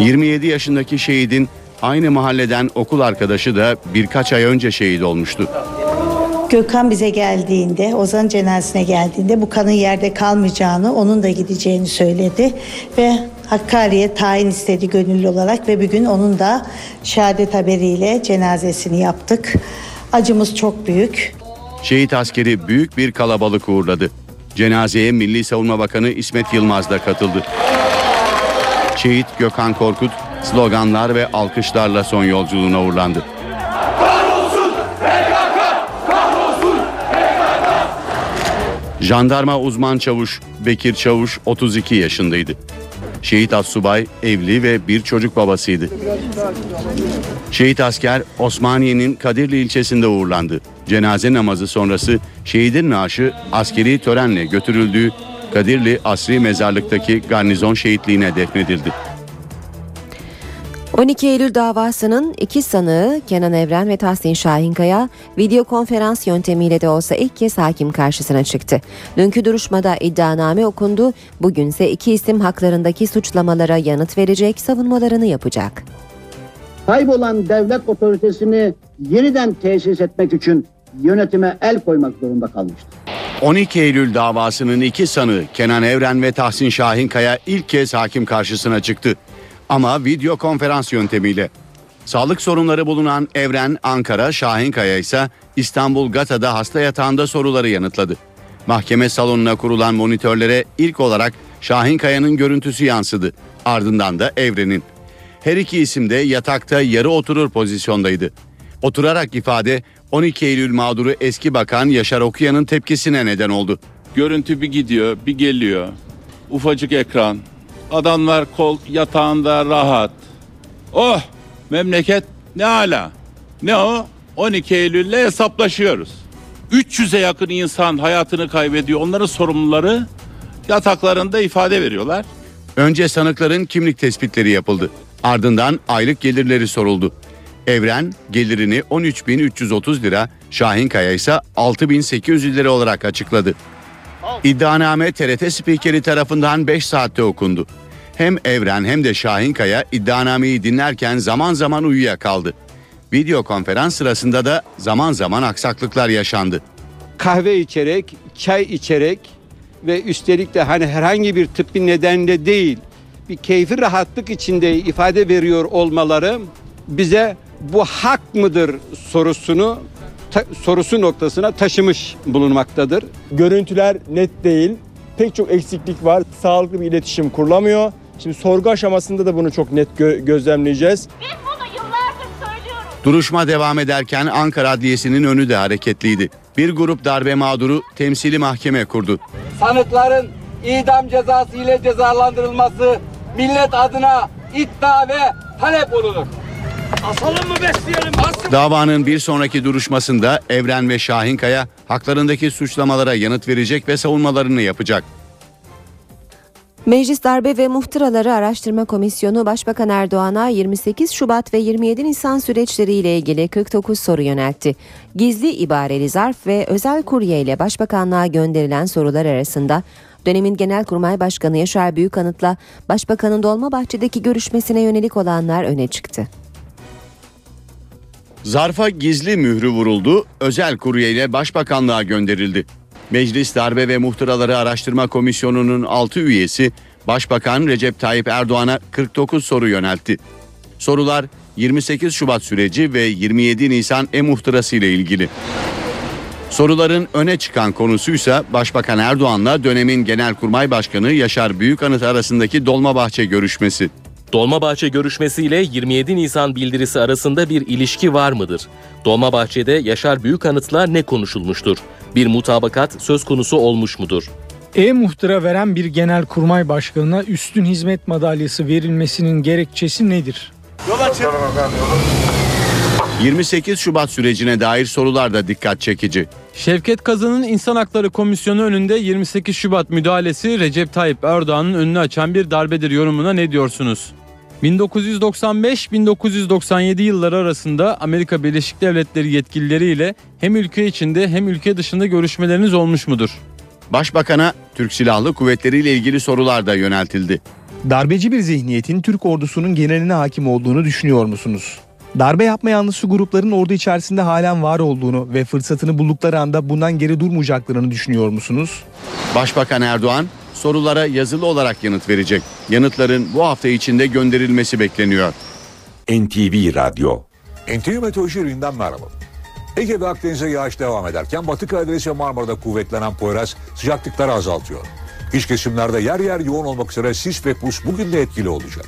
27 yaşındaki şehidin aynı mahalleden okul arkadaşı da birkaç ay önce şehit olmuştu. Gökhan bize geldiğinde, Ozan cenazesine geldiğinde bu kanın yerde kalmayacağını, onun da gideceğini söyledi ve Hakkari'ye tayin istedi gönüllü olarak ve bir gün onun da şehadet haberiyle cenazesini yaptık. Acımız çok büyük. Şehit askeri büyük bir kalabalık uğurladı. Cenazeye Milli Savunma Bakanı İsmet Yılmaz da katıldı. Şehit Gökhan Korkut sloganlar ve alkışlarla son yolculuğuna uğurlandı. Kahrolsun PKK. Kahrolsun Jandarma uzman çavuş Bekir Çavuş 32 yaşındaydı. Şehit assubay evli ve bir çocuk babasıydı. Şehit asker Osmaniye'nin Kadirli ilçesinde uğurlandı. Cenaze namazı sonrası şehidin naaşı askeri törenle götürüldüğü Kadirli Asri Mezarlık'taki garnizon şehitliğine defnedildi. 12 Eylül davasının iki sanığı Kenan Evren ve Tahsin Şahinkaya video konferans yöntemiyle de olsa ilk kez hakim karşısına çıktı. Dünkü duruşmada iddianame okundu. Bugünse iki isim haklarındaki suçlamalara yanıt verecek, savunmalarını yapacak. kaybolan devlet otoritesini yeniden tesis etmek için yönetime el koymak zorunda kalmıştır. 12 Eylül davasının iki sanığı Kenan Evren ve Tahsin Şahinkaya ilk kez hakim karşısına çıktı. Ama video konferans yöntemiyle. Sağlık sorunları bulunan Evren Ankara, Şahinkaya ise İstanbul Gata'da hasta yatağında soruları yanıtladı. Mahkeme salonuna kurulan monitörlere ilk olarak Şahinkaya'nın görüntüsü yansıdı. Ardından da Evren'in. Her iki isim de yatakta yarı oturur pozisyondaydı. Oturarak ifade 12 Eylül mağduru eski bakan Yaşar Okuyan'ın tepkisine neden oldu. Görüntü bir gidiyor, bir geliyor. Ufacık ekran. Adamlar kol yatağında rahat. Oh, memleket ne ala. Ne o? 12 Eylül'le hesaplaşıyoruz. 300'e yakın insan hayatını kaybediyor. Onların sorumluları yataklarında ifade veriyorlar. Önce sanıkların kimlik tespitleri yapıldı. Ardından aylık gelirleri soruldu. Evren gelirini 13.330 lira, Şahinkaya ise 6.800 lira olarak açıkladı. İddianame TRT spikeri tarafından 5 saatte okundu. Hem Evren hem de Şahinkaya iddianameyi dinlerken zaman zaman uyuyakaldı. Video konferans sırasında da zaman zaman aksaklıklar yaşandı. kahve içerek, çay içerek ve üstelik de hani herhangi bir tıbbi nedenle değil, bir keyfi rahatlık içinde ifade veriyor olmaları bize bu hak mıdır sorusunu ta- sorusu noktasına taşımış bulunmaktadır. Görüntüler net değil. Pek çok eksiklik var. Sağlıklı bir iletişim kurulamıyor. Şimdi sorgu aşamasında da bunu çok net gö- gözlemleyeceğiz. Duruşma devam ederken Ankara Adliyesi'nin önü de hareketliydi. Bir grup darbe mağduru temsili mahkeme kurdu. sanıkların idam cezası ile cezalandırılması millet adına iddia ve talep olunur. Asalım mı besleyelim? Davanın bir sonraki duruşmasında Evren ve Şahinkaya haklarındaki suçlamalara yanıt verecek ve savunmalarını yapacak. Meclis Darbe ve Muhtıraları Araştırma Komisyonu Başbakan Erdoğan'a 28 Şubat ve 27 Nisan süreçleriyle ilgili 49 soru yöneltti. Gizli ibareli zarf ve özel kurye ile Başbakanlığa gönderilen sorular arasında dönemin Genelkurmay Başkanı Yaşar Büyükanıt'la Başbakanın Dolmabahçe'deki görüşmesine yönelik olanlar öne çıktı. Zarfa gizli mührü vuruldu, özel kurye ile Başbakanlığa gönderildi. Meclis Darbe ve Muhtıraları Araştırma Komisyonu'nun 6 üyesi Başbakan Recep Tayyip Erdoğan'a 49 soru yöneltti. Sorular 28 Şubat süreci ve 27 Nisan e-muhtırası ile ilgili. Soruların öne çıkan konusuysa Başbakan Erdoğan'la dönemin Genelkurmay Başkanı Yaşar Büyükanıt arasındaki Dolmabahçe görüşmesi. Dolmabahçe görüşmesiyle 27 Nisan bildirisi arasında bir ilişki var mıdır? Dolmabahçe'de Yaşar Büyükanıt'la ne konuşulmuştur? Bir mutabakat söz konusu olmuş mudur? E-muhtıra veren bir genel kurmay başkanına üstün hizmet madalyası verilmesinin gerekçesi nedir? 28 Şubat sürecine dair sorular da dikkat çekici. Şevket Kazan'ın İnsan Hakları Komisyonu önünde 28 Şubat müdahalesi Recep Tayyip Erdoğan'ın önünü açan bir darbedir yorumuna ne diyorsunuz? 1995-1997 yılları arasında Amerika Birleşik Devletleri yetkilileriyle hem ülke içinde hem ülke dışında görüşmeleriniz olmuş mudur? Başbakan'a Türk Silahlı Kuvvetleri ile ilgili sorular da yöneltildi. Darbeci bir zihniyetin Türk ordusunun geneline hakim olduğunu düşünüyor musunuz? Darbe yapma yanlısı grupların ordu içerisinde halen var olduğunu ve fırsatını buldukları anda bundan geri durmayacaklarını düşünüyor musunuz? Başbakan Erdoğan sorulara yazılı olarak yanıt verecek. Yanıtların bu hafta içinde gönderilmesi bekleniyor. NTV Radyo NTV Meteoroloji Ürün'den merhaba. Ege ve Akdeniz'e yağış devam ederken Batı Karadeniz ve Marmara'da kuvvetlenen Poyraz sıcaklıkları azaltıyor. İç kesimlerde yer yer yoğun olmak üzere sis ve pus bugün de etkili olacak.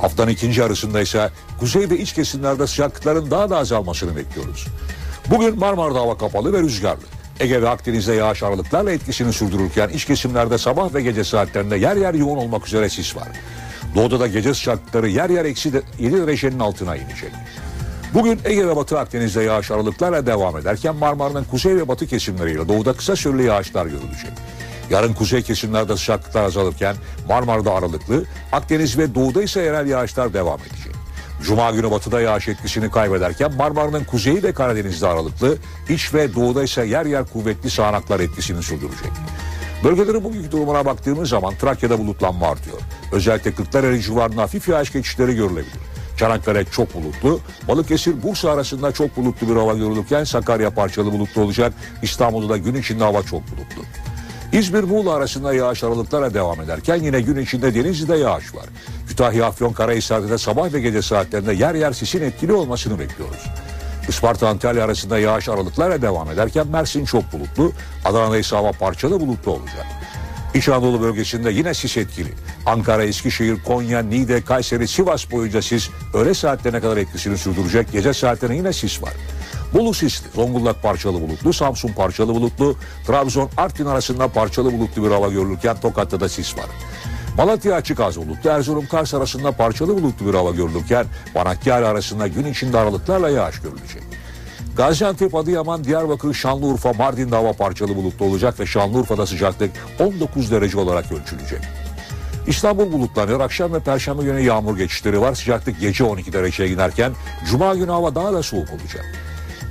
Haftanın ikinci yarısında ise kuzey ve iç kesimlerde sıcaklıkların daha da azalmasını bekliyoruz. Bugün Marmara'da hava kapalı ve rüzgarlı. Ege ve Akdeniz'de yağış aralıklarla etkisini sürdürürken iç kesimlerde sabah ve gece saatlerinde yer yer yoğun olmak üzere sis var. Doğuda da gece sıcaklıkları yer yer eksi 7 derecenin altına inecek. Bugün Ege ve Batı Akdeniz'de yağış aralıklarla devam ederken Marmara'nın kuzey ve batı kesimleriyle doğuda kısa süreli yağışlar görülecek. Yarın kuzey kesimlerde sıcaklıklar azalırken Marmara'da aralıklı, Akdeniz ve doğuda ise yerel yağışlar devam edecek. Cuma günü batıda yağış etkisini kaybederken Marmara'nın kuzeyi ve Karadeniz'de aralıklı, iç ve doğuda ise yer yer kuvvetli sağanaklar etkisini sürdürecek. Bölgelerin bugünkü durumuna baktığımız zaman Trakya'da bulutlanma artıyor. Özellikle Kırklareli civarında hafif yağış geçişleri görülebilir. Çanakkale çok bulutlu, Balıkesir Bursa arasında çok bulutlu bir hava görülürken Sakarya parçalı bulutlu olacak. İstanbul'da da gün içinde hava çok bulutlu. İzmir Muğla arasında yağış aralıklarla devam ederken yine gün içinde Denizli'de yağış var. Kütahya, Afyon, Karahisar'da da sabah ve gece saatlerinde yer yer sisin etkili olmasını bekliyoruz. Isparta Antalya arasında yağış aralıklarla devam ederken Mersin çok bulutlu, Adana'da ise hava parçalı bulutlu olacak. İç Anadolu bölgesinde yine sis etkili. Ankara, Eskişehir, Konya, Niğde, Kayseri, Sivas boyunca sis öğle saatlerine kadar etkisini sürdürecek. Gece saatlerine yine sis var. Bolu sisli, Zonguldak parçalı bulutlu, Samsun parçalı bulutlu, Trabzon, Artvin arasında parçalı bulutlu bir hava görülürken Tokat'ta da sis var. Malatya açık az bulutlu, Erzurum, Kars arasında parçalı bulutlu bir hava görülürken Manakkale arasında gün içinde aralıklarla yağış görülecek. Gaziantep, Adıyaman, Diyarbakır, Şanlıurfa, Mardin'de hava parçalı bulutlu olacak ve Şanlıurfa'da sıcaklık 19 derece olarak ölçülecek. İstanbul bulutlanıyor. Akşam ve perşembe günü yağmur geçişleri var. Sıcaklık gece 12 dereceye giderken Cuma günü hava daha da soğuk olacak.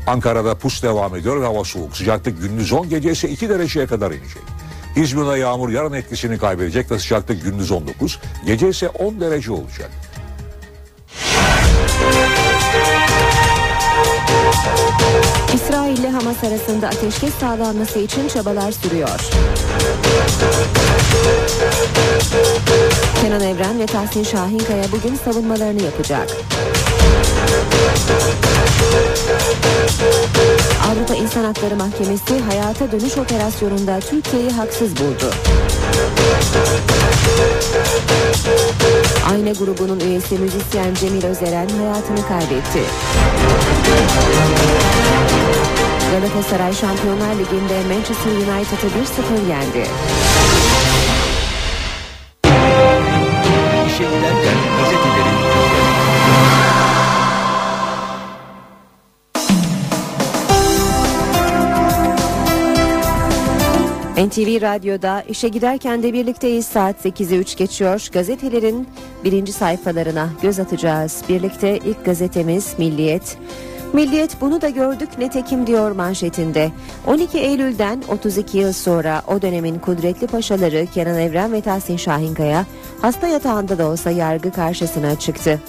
Ankara'da pus devam ediyor ve hava soğuk. Sıcaklık gündüz 10 gece ise 2 dereceye kadar inecek. İzmir'de yağmur yarın etkisini kaybedecek ve sıcaklık gündüz 19, gece ise 10 derece olacak. İsrail ile Hamas arasında ateşkes sağlanması için çabalar sürüyor. Kenan Evren ve Tahsin Şahinkaya bugün savunmalarını yapacak. Avrupa İnsan Hakları Mahkemesi hayata dönüş operasyonunda Türkiye'yi haksız buldu. Ayna grubunun üyesi müzisyen Cemil Özeren hayatını kaybetti. Galatasaray Şampiyonlar Ligi'nde Manchester United'ı 1-0 yendi. NTV Radyo'da işe giderken de birlikteyiz. Saat 8'i 3 geçiyor. Gazetelerin birinci sayfalarına göz atacağız. Birlikte ilk gazetemiz Milliyet. Milliyet bunu da gördük netekim diyor manşetinde. 12 Eylül'den 32 yıl sonra o dönemin kudretli paşaları Kenan Evren ve Tahsin Şahinkaya hasta yatağında da olsa yargı karşısına çıktı.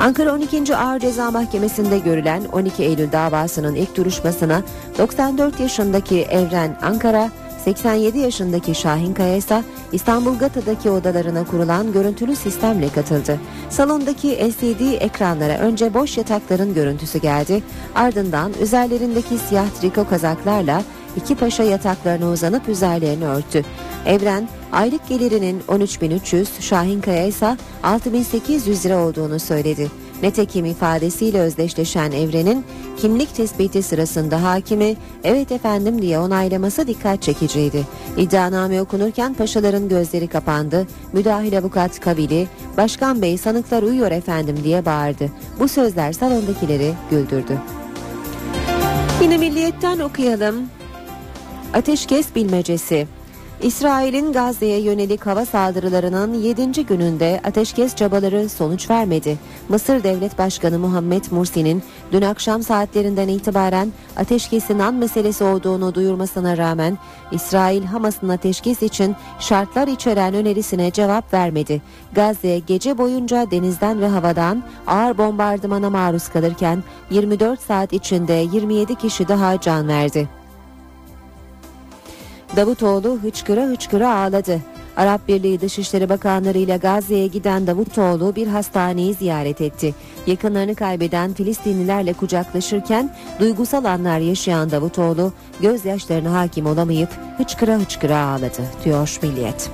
Ankara 12. Ağır Ceza Mahkemesi'nde görülen 12 Eylül davasının ilk duruşmasına 94 yaşındaki Evren Ankara, 87 yaşındaki Şahin Kaya ise İstanbul Gata'daki odalarına kurulan görüntülü sistemle katıldı. Salondaki LCD ekranlara önce boş yatakların görüntüsü geldi. Ardından üzerlerindeki siyah triko kazaklarla iki paşa yataklarına uzanıp üzerlerini örttü. Evren aylık gelirinin 13.300, Şahin Kaya ise 6.800 lira olduğunu söyledi. Netekim ifadesiyle özdeşleşen Evren'in kimlik tespiti sırasında hakimi evet efendim diye onaylaması dikkat çekiciydi. İddianame okunurken paşaların gözleri kapandı. Müdahil avukat Kavili, Başkan Bey sanıklar uyuyor efendim diye bağırdı. Bu sözler salondakileri güldürdü. Yine milliyetten okuyalım. Ateşkes bilmecesi. İsrail'in Gazze'ye yönelik hava saldırılarının 7. gününde ateşkes çabaları sonuç vermedi. Mısır Devlet Başkanı Muhammed Mursi'nin dün akşam saatlerinden itibaren ateşkesin an meselesi olduğunu duyurmasına rağmen İsrail Hamas'ın ateşkes için şartlar içeren önerisine cevap vermedi. Gazze gece boyunca denizden ve havadan ağır bombardımana maruz kalırken 24 saat içinde 27 kişi daha can verdi. Davutoğlu hıçkıra hıçkıra ağladı. Arap Birliği Dışişleri Bakanları ile Gazze'ye giden Davutoğlu bir hastaneyi ziyaret etti. Yakınlarını kaybeden Filistinlilerle kucaklaşırken duygusal anlar yaşayan Davutoğlu gözyaşlarına hakim olamayıp hıçkıra hıçkıra ağladı diyor Milliyet.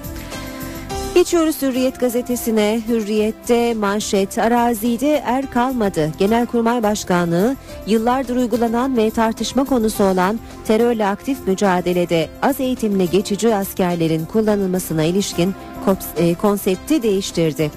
Geçiyoruz Hürriyet gazetesine. Hürriyet'te manşet arazide er kalmadı. Genelkurmay Başkanlığı yıllardır uygulanan ve tartışma konusu olan terörle aktif mücadelede az eğitimli geçici askerlerin kullanılmasına ilişkin konsepti değiştirdi.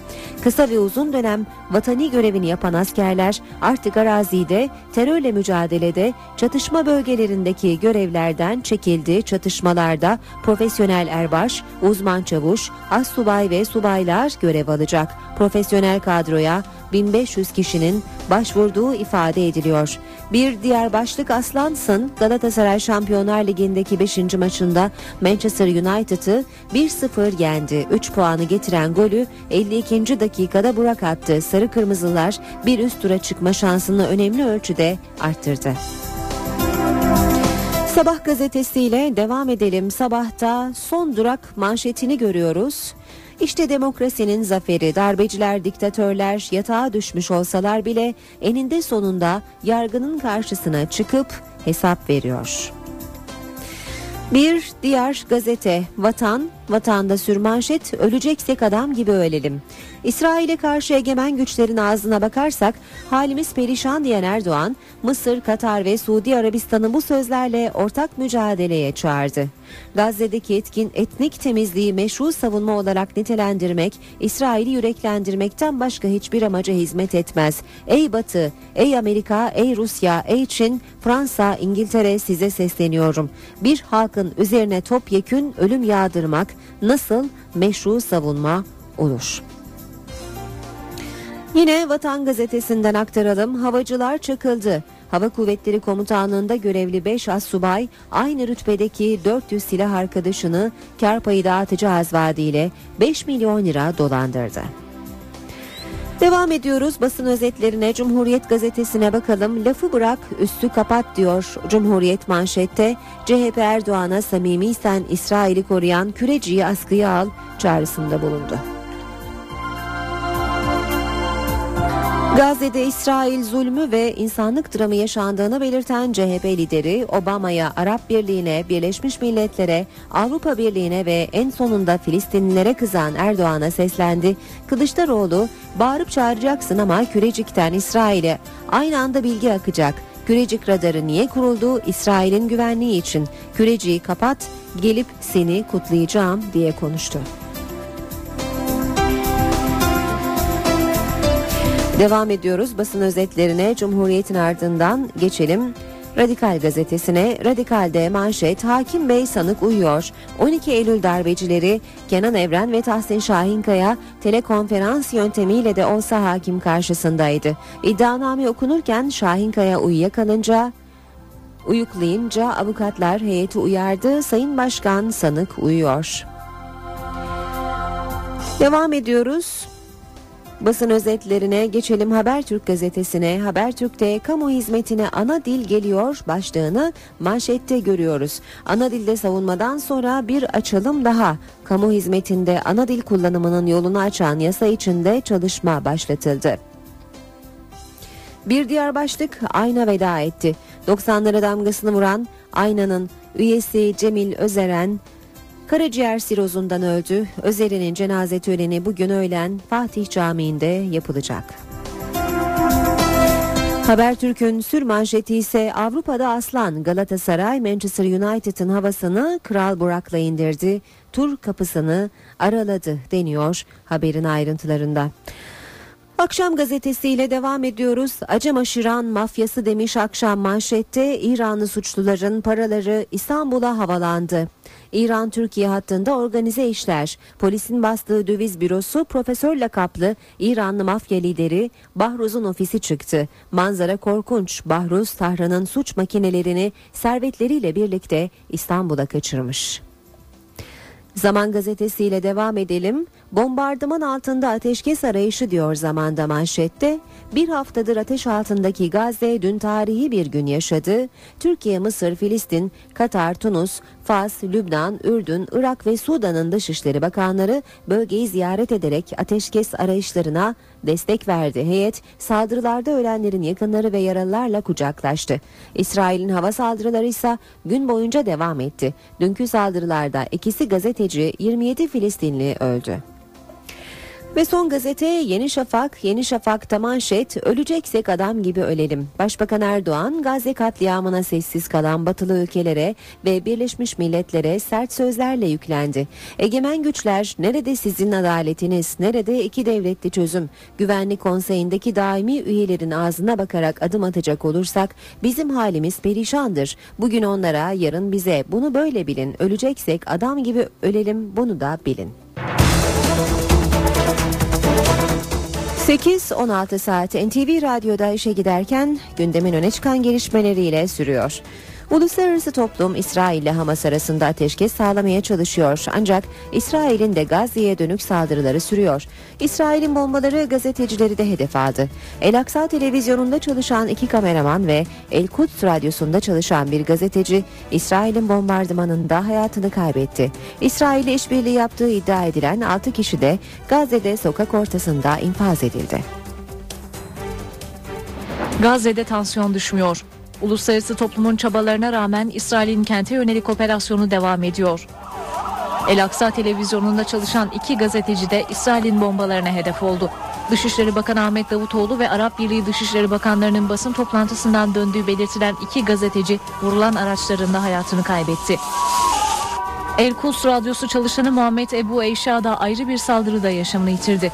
Kısa ve uzun dönem vatani görevini yapan askerler artık arazide terörle mücadelede çatışma bölgelerindeki görevlerden çekildi. Çatışmalarda profesyonel erbaş, uzman çavuş, az subay ve subaylar görev alacak. Profesyonel kadroya 1500 kişinin başvurduğu ifade ediliyor. Bir diğer başlık Aslansın Galatasaray Şampiyonlar Ligi'ndeki 5. maçında Manchester United'ı 1-0 yendi. 3 puanı getiren golü 52. dakikada Burak attı. Sarı Kırmızılar bir üst tura çıkma şansını önemli ölçüde arttırdı. Sabah gazetesiyle devam edelim. Sabahta son durak manşetini görüyoruz. İşte demokrasinin zaferi darbeciler diktatörler yatağa düşmüş olsalar bile eninde sonunda yargının karşısına çıkıp hesap veriyor. Bir diğer gazete Vatan, vatanda sürmanşet öleceksek adam gibi ölelim. İsrail'e karşı egemen güçlerin ağzına bakarsak halimiz perişan diyen Erdoğan, Mısır, Katar ve Suudi Arabistan'ı bu sözlerle ortak mücadeleye çağırdı. Gazze'deki etkin etnik temizliği meşru savunma olarak nitelendirmek, İsrail'i yüreklendirmekten başka hiçbir amaca hizmet etmez. Ey Batı, ey Amerika, ey Rusya, ey Çin, Fransa, İngiltere size sesleniyorum. Bir halkın üzerine topyekün ölüm yağdırmak nasıl meşru savunma olur? Yine Vatan Gazetesi'nden aktaralım. Havacılar çakıldı. Hava Kuvvetleri Komutanlığı'nda görevli 5 as aynı rütbedeki 400 silah arkadaşını kar payı dağıtacağız vaadiyle 5 milyon lira dolandırdı. Devam ediyoruz basın özetlerine Cumhuriyet gazetesine bakalım. Lafı bırak üstü kapat diyor Cumhuriyet manşette. CHP Erdoğan'a samimiysen İsrail'i koruyan küreciyi askıya al çağrısında bulundu. Gazze'de İsrail zulmü ve insanlık dramı yaşandığını belirten CHP lideri Obama'ya, Arap Birliği'ne, Birleşmiş Milletler'e, Avrupa Birliği'ne ve en sonunda Filistinlilere kızan Erdoğan'a seslendi. Kılıçdaroğlu, bağırıp çağıracaksın ama Kürecik'ten İsrail'e aynı anda bilgi akacak. Kürecik radarı niye kuruldu? İsrail'in güvenliği için. Küreciyi kapat, gelip seni kutlayacağım diye konuştu. Devam ediyoruz basın özetlerine Cumhuriyet'in ardından geçelim. Radikal gazetesine Radikal'de manşet Hakim Bey sanık uyuyor. 12 Eylül darbecileri Kenan Evren ve Tahsin Şahinkaya telekonferans yöntemiyle de olsa hakim karşısındaydı. İddianame okunurken Şahinkaya uyuyakalınca uyuklayınca avukatlar heyeti uyardı. Sayın Başkan sanık uyuyor. Devam ediyoruz. Basın özetlerine geçelim Habertürk gazetesine. Habertürk'te kamu hizmetine ana dil geliyor başlığını manşette görüyoruz. Ana dilde savunmadan sonra bir açılım daha. Kamu hizmetinde ana dil kullanımının yolunu açan yasa içinde çalışma başlatıldı. Bir diğer başlık Ayna veda etti. 90'lara damgasını vuran Ayna'nın üyesi Cemil Özeren Karaciğer sirozundan öldü. Özer'in cenaze töreni bugün öğlen Fatih Camii'nde yapılacak. Habertürk'ün sür manşeti ise Avrupa'da aslan Galatasaray Manchester United'ın havasını Kral Burak'la indirdi. Tur kapısını araladı deniyor haberin ayrıntılarında. Akşam gazetesiyle devam ediyoruz. Acımaşıran mafyası demiş akşam manşette İranlı suçluların paraları İstanbul'a havalandı. İran-Türkiye hattında organize işler. Polisin bastığı döviz bürosu profesör lakaplı İranlı mafya lideri Bahruz'un ofisi çıktı. Manzara korkunç. Bahruz Tahran'ın suç makinelerini servetleriyle birlikte İstanbul'a kaçırmış. Zaman gazetesiyle devam edelim. Bombardıman altında ateşkes arayışı diyor zamanda manşette. Bir haftadır ateş altındaki Gazze dün tarihi bir gün yaşadı. Türkiye, Mısır, Filistin, Katar, Tunus, Fas, Lübnan, Ürdün, Irak ve Sudan'ın Dışişleri Bakanları bölgeyi ziyaret ederek ateşkes arayışlarına destek verdi. Heyet saldırılarda ölenlerin yakınları ve yaralılarla kucaklaştı. İsrail'in hava saldırıları ise gün boyunca devam etti. Dünkü saldırılarda ikisi gazeteci 27 Filistinli öldü. Ve son gazete Yeni Şafak, Yeni Şafak'ta manşet öleceksek adam gibi ölelim. Başbakan Erdoğan Gazze katliamına sessiz kalan batılı ülkelere ve Birleşmiş Milletler'e sert sözlerle yüklendi. Egemen güçler nerede sizin adaletiniz, nerede iki devletli çözüm? Güvenlik konseyindeki daimi üyelerin ağzına bakarak adım atacak olursak bizim halimiz perişandır. Bugün onlara, yarın bize bunu böyle bilin. Öleceksek adam gibi ölelim bunu da bilin. 8-16 saat NTV Radyo'da işe giderken gündemin öne çıkan gelişmeleriyle sürüyor. Uluslararası toplum İsrail ile Hamas arasında ateşkes sağlamaya çalışıyor. Ancak İsrail'in de Gazze'ye dönük saldırıları sürüyor. İsrail'in bombaları gazetecileri de hedef aldı. El Aksa televizyonunda çalışan iki kameraman ve El Quds radyosunda çalışan bir gazeteci İsrail'in bombardımanında hayatını kaybetti. İsrail ile işbirliği yaptığı iddia edilen 6 kişi de Gazze'de sokak ortasında infaz edildi. Gazze'de tansiyon düşmüyor. Uluslararası toplumun çabalarına rağmen İsrail'in kente yönelik operasyonu devam ediyor. El Aksa televizyonunda çalışan iki gazeteci de İsrail'in bombalarına hedef oldu. Dışişleri Bakanı Ahmet Davutoğlu ve Arap Birliği Dışişleri Bakanlarının basın toplantısından döndüğü belirtilen iki gazeteci vurulan araçlarında hayatını kaybetti. El Kuds radyosu çalışanı Muhammed Ebu Eyşa da ayrı bir saldırıda yaşamını yitirdi.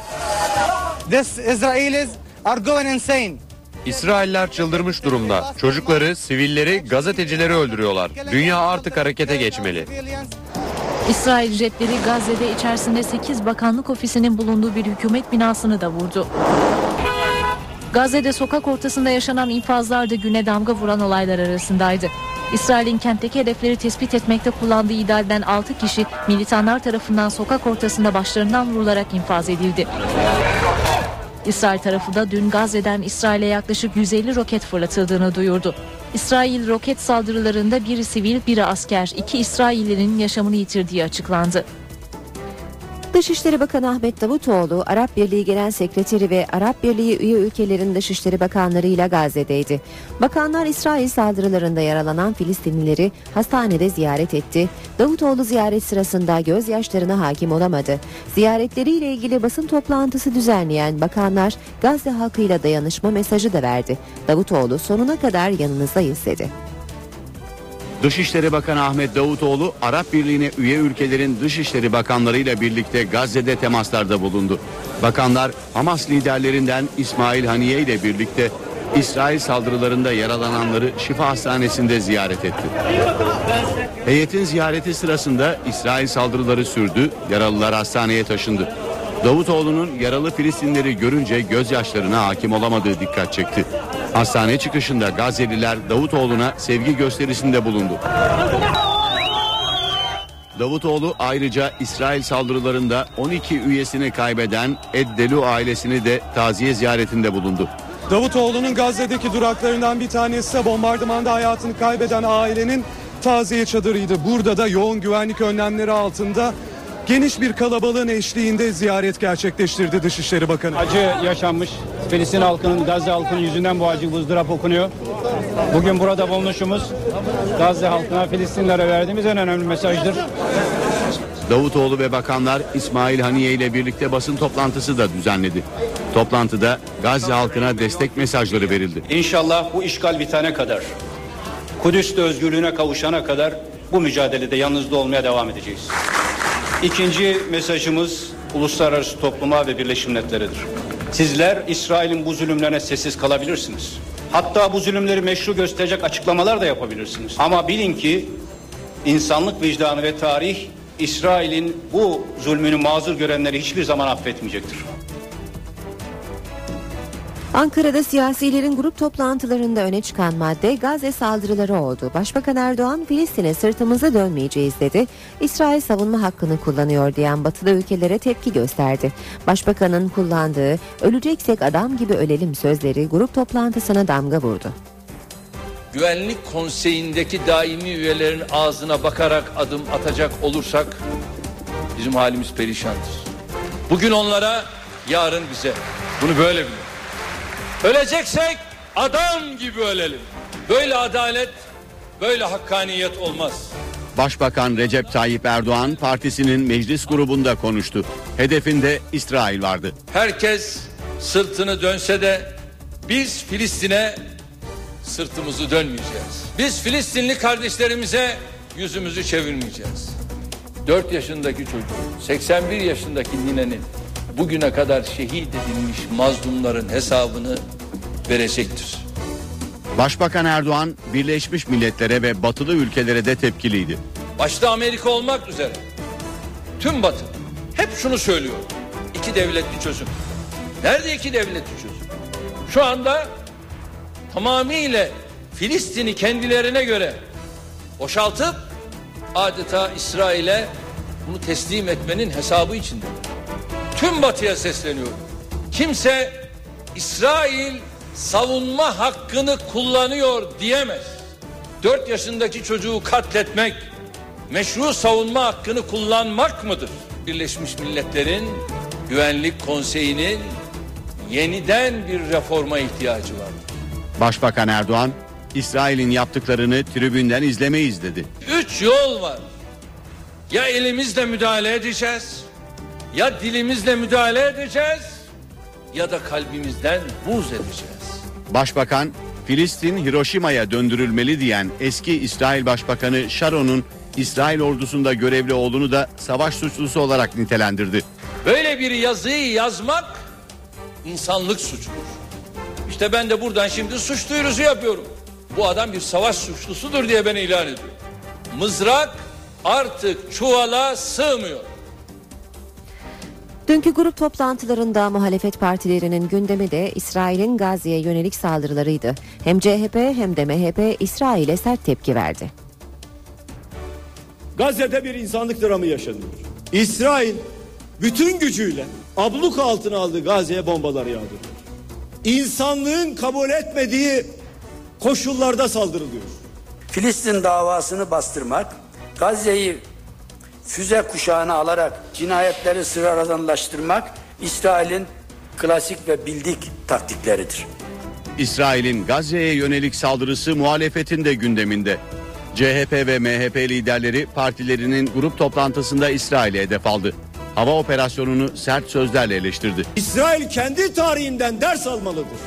This Israelis are going insane. İsrailler çıldırmış durumda. Çocukları, sivilleri, gazetecileri öldürüyorlar. Dünya artık harekete geçmeli. İsrail jetleri Gazze'de içerisinde 8 bakanlık ofisinin bulunduğu bir hükümet binasını da vurdu. Gazze'de sokak ortasında yaşanan infazlar da güne damga vuran olaylar arasındaydı. İsrail'in kentteki hedefleri tespit etmekte kullandığı iddia edilen 6 kişi militanlar tarafından sokak ortasında başlarından vurularak infaz edildi. İsrail tarafı da dün Gazze'den İsrail'e yaklaşık 150 roket fırlatıldığını duyurdu. İsrail roket saldırılarında biri sivil, biri asker, iki İsraillinin yaşamını yitirdiği açıklandı. Dışişleri Bakanı Ahmet Davutoğlu, Arap Birliği Genel Sekreteri ve Arap Birliği üye ülkelerin Dışişleri Bakanlarıyla Gazze'deydi. Bakanlar İsrail saldırılarında yaralanan Filistinlileri hastanede ziyaret etti. Davutoğlu ziyaret sırasında gözyaşlarına hakim olamadı. Ziyaretleriyle ilgili basın toplantısı düzenleyen bakanlar Gazze halkıyla dayanışma mesajı da verdi. Davutoğlu sonuna kadar yanınızdayız dedi. Dışişleri Bakanı Ahmet Davutoğlu Arap Birliği'ne üye ülkelerin dışişleri bakanlarıyla birlikte Gazze'de temaslarda bulundu. Bakanlar Hamas liderlerinden İsmail Haniye ile birlikte İsrail saldırılarında yaralananları Şifa Hastanesi'nde ziyaret etti. Heyetin ziyareti sırasında İsrail saldırıları sürdü, yaralılar hastaneye taşındı. Davutoğlu'nun yaralı Filistinleri görünce gözyaşlarına hakim olamadığı dikkat çekti. Hastane çıkışında Gazze'liler Davutoğlu'na sevgi gösterisinde bulundu. Davutoğlu ayrıca İsrail saldırılarında 12 üyesini kaybeden Eddelu ailesini de taziye ziyaretinde bulundu. Davutoğlu'nun Gazze'deki duraklarından bir tanesi ise bombardımanda hayatını kaybeden ailenin taziye çadırıydı. Burada da yoğun güvenlik önlemleri altında geniş bir kalabalığın eşliğinde ziyaret gerçekleştirdi Dışişleri Bakanı. Acı yaşanmış. Filistin halkının, Gazze halkının yüzünden bu acı ızdırap okunuyor. Bugün burada bulunuşumuz Gazze halkına, Filistinlere verdiğimiz en önemli mesajdır. Davutoğlu ve bakanlar İsmail Haniye ile birlikte basın toplantısı da düzenledi. Toplantıda Gazze halkına destek mesajları verildi. İnşallah bu işgal bitene kadar, Kudüs'te özgürlüğüne kavuşana kadar bu mücadelede yalnızda olmaya devam edeceğiz. İkinci mesajımız uluslararası topluma ve Birleşmiş Milletler'edir. Sizler İsrail'in bu zulümlerine sessiz kalabilirsiniz. Hatta bu zulümleri meşru gösterecek açıklamalar da yapabilirsiniz. Ama bilin ki insanlık vicdanı ve tarih İsrail'in bu zulmünü mazur görenleri hiçbir zaman affetmeyecektir. Ankara'da siyasilerin grup toplantılarında öne çıkan madde Gazze saldırıları oldu. Başbakan Erdoğan Filistin'e sırtımızı dönmeyeceğiz dedi. İsrail savunma hakkını kullanıyor diyen batılı ülkelere tepki gösterdi. Başbakanın kullandığı öleceksek adam gibi ölelim sözleri grup toplantısına damga vurdu. Güvenlik Konseyi'ndeki daimi üyelerin ağzına bakarak adım atacak olursak bizim halimiz perişandır. Bugün onlara, yarın bize. Bunu böyle bilin. Öleceksek adam gibi ölelim. Böyle adalet, böyle hakkaniyet olmaz. Başbakan Recep Tayyip Erdoğan partisinin meclis grubunda konuştu. Hedefinde İsrail vardı. Herkes sırtını dönse de biz Filistin'e sırtımızı dönmeyeceğiz. Biz Filistinli kardeşlerimize yüzümüzü çevirmeyeceğiz. 4 yaşındaki çocuğun, 81 yaşındaki ninenin bugüne kadar şehit edilmiş mazlumların hesabını verecektir. Başbakan Erdoğan Birleşmiş Milletler'e ve batılı ülkelere de tepkiliydi. Başta Amerika olmak üzere tüm Batı hep şunu söylüyor. İki devletli çözüm. Nerede iki devletli çözüm? Şu anda tamamıyla Filistin'i kendilerine göre boşaltıp adeta İsrail'e bunu teslim etmenin hesabı içinde. Tüm batıya sesleniyorum. Kimse İsrail savunma hakkını kullanıyor diyemez. 4 yaşındaki çocuğu katletmek meşru savunma hakkını kullanmak mıdır? Birleşmiş Milletler'in Güvenlik Konseyi'nin yeniden bir reforma ihtiyacı var. Başbakan Erdoğan İsrail'in yaptıklarını tribünden izlemeyiz dedi. Üç yol var. Ya elimizle müdahale edeceğiz, ya dilimizle müdahale edeceğiz, ya da kalbimizden buz edeceğiz. Başbakan Filistin Hiroşima'ya döndürülmeli diyen eski İsrail Başbakanı Sharon'un İsrail ordusunda görevli olduğunu da savaş suçlusu olarak nitelendirdi. Böyle bir yazıyı yazmak insanlık suçudur. İşte ben de buradan şimdi suç duyurusu yapıyorum. Bu adam bir savaş suçlusudur diye ben ilan ediyorum. Mızrak artık çuvala sığmıyor. Dünkü grup toplantılarında muhalefet partilerinin gündemi de İsrail'in Gazze'ye yönelik saldırılarıydı. Hem CHP hem de MHP İsrail'e sert tepki verdi. Gazze'de bir insanlık dramı yaşanıyor. İsrail bütün gücüyle abluk altına aldığı Gazze'ye bombalar yağdırıyor. İnsanlığın kabul etmediği koşullarda saldırılıyor. Filistin davasını bastırmak, Gazze'yi füze kuşağına alarak cinayetleri sıradanlaştırmak İsrail'in klasik ve bildik taktikleridir. İsrail'in Gazze'ye yönelik saldırısı muhalefetin de gündeminde. CHP ve MHP liderleri partilerinin grup toplantısında İsrail'e hedef aldı. Hava operasyonunu sert sözlerle eleştirdi. İsrail kendi tarihinden ders almalıdır.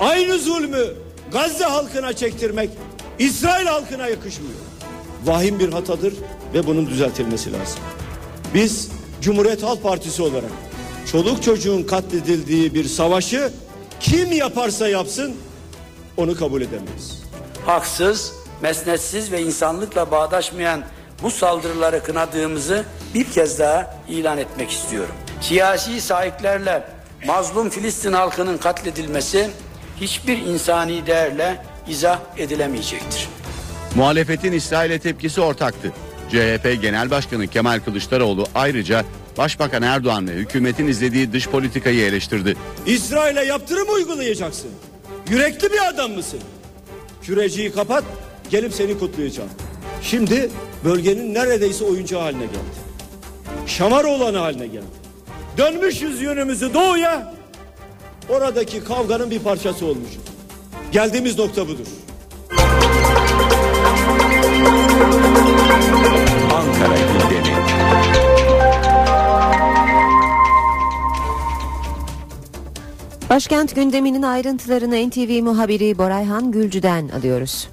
Aynı zulmü Gazze halkına çektirmek İsrail halkına yakışmıyor. Vahim bir hatadır ve bunun düzeltilmesi lazım. Biz Cumhuriyet Halk Partisi olarak çoluk çocuğun katledildiği bir savaşı kim yaparsa yapsın onu kabul edemeyiz. Haksız, mesnetsiz ve insanlıkla bağdaşmayan bu saldırıları kınadığımızı bir kez daha ilan etmek istiyorum. Siyasi sahiplerle mazlum Filistin halkının katledilmesi hiçbir insani değerle izah edilemeyecektir. Muhalefetin İsrail'e tepkisi ortaktı. CHP Genel Başkanı Kemal Kılıçdaroğlu ayrıca Başbakan Erdoğan ve hükümetin izlediği dış politikayı eleştirdi. İsrail'e yaptırım uygulayacaksın. Yürekli bir adam mısın? Küreciyi kapat, gelip seni kutlayacağım. Şimdi bölgenin neredeyse oyuncağı haline geldi. Şamar olanı haline geldi. Dönmüşüz yönümüzü doğuya, oradaki kavganın bir parçası olmuşuz. Geldiğimiz nokta budur. Ankara gündemi. Başkent gündeminin ayrıntılarını NTV muhabiri Borayhan Gülcü'den alıyoruz.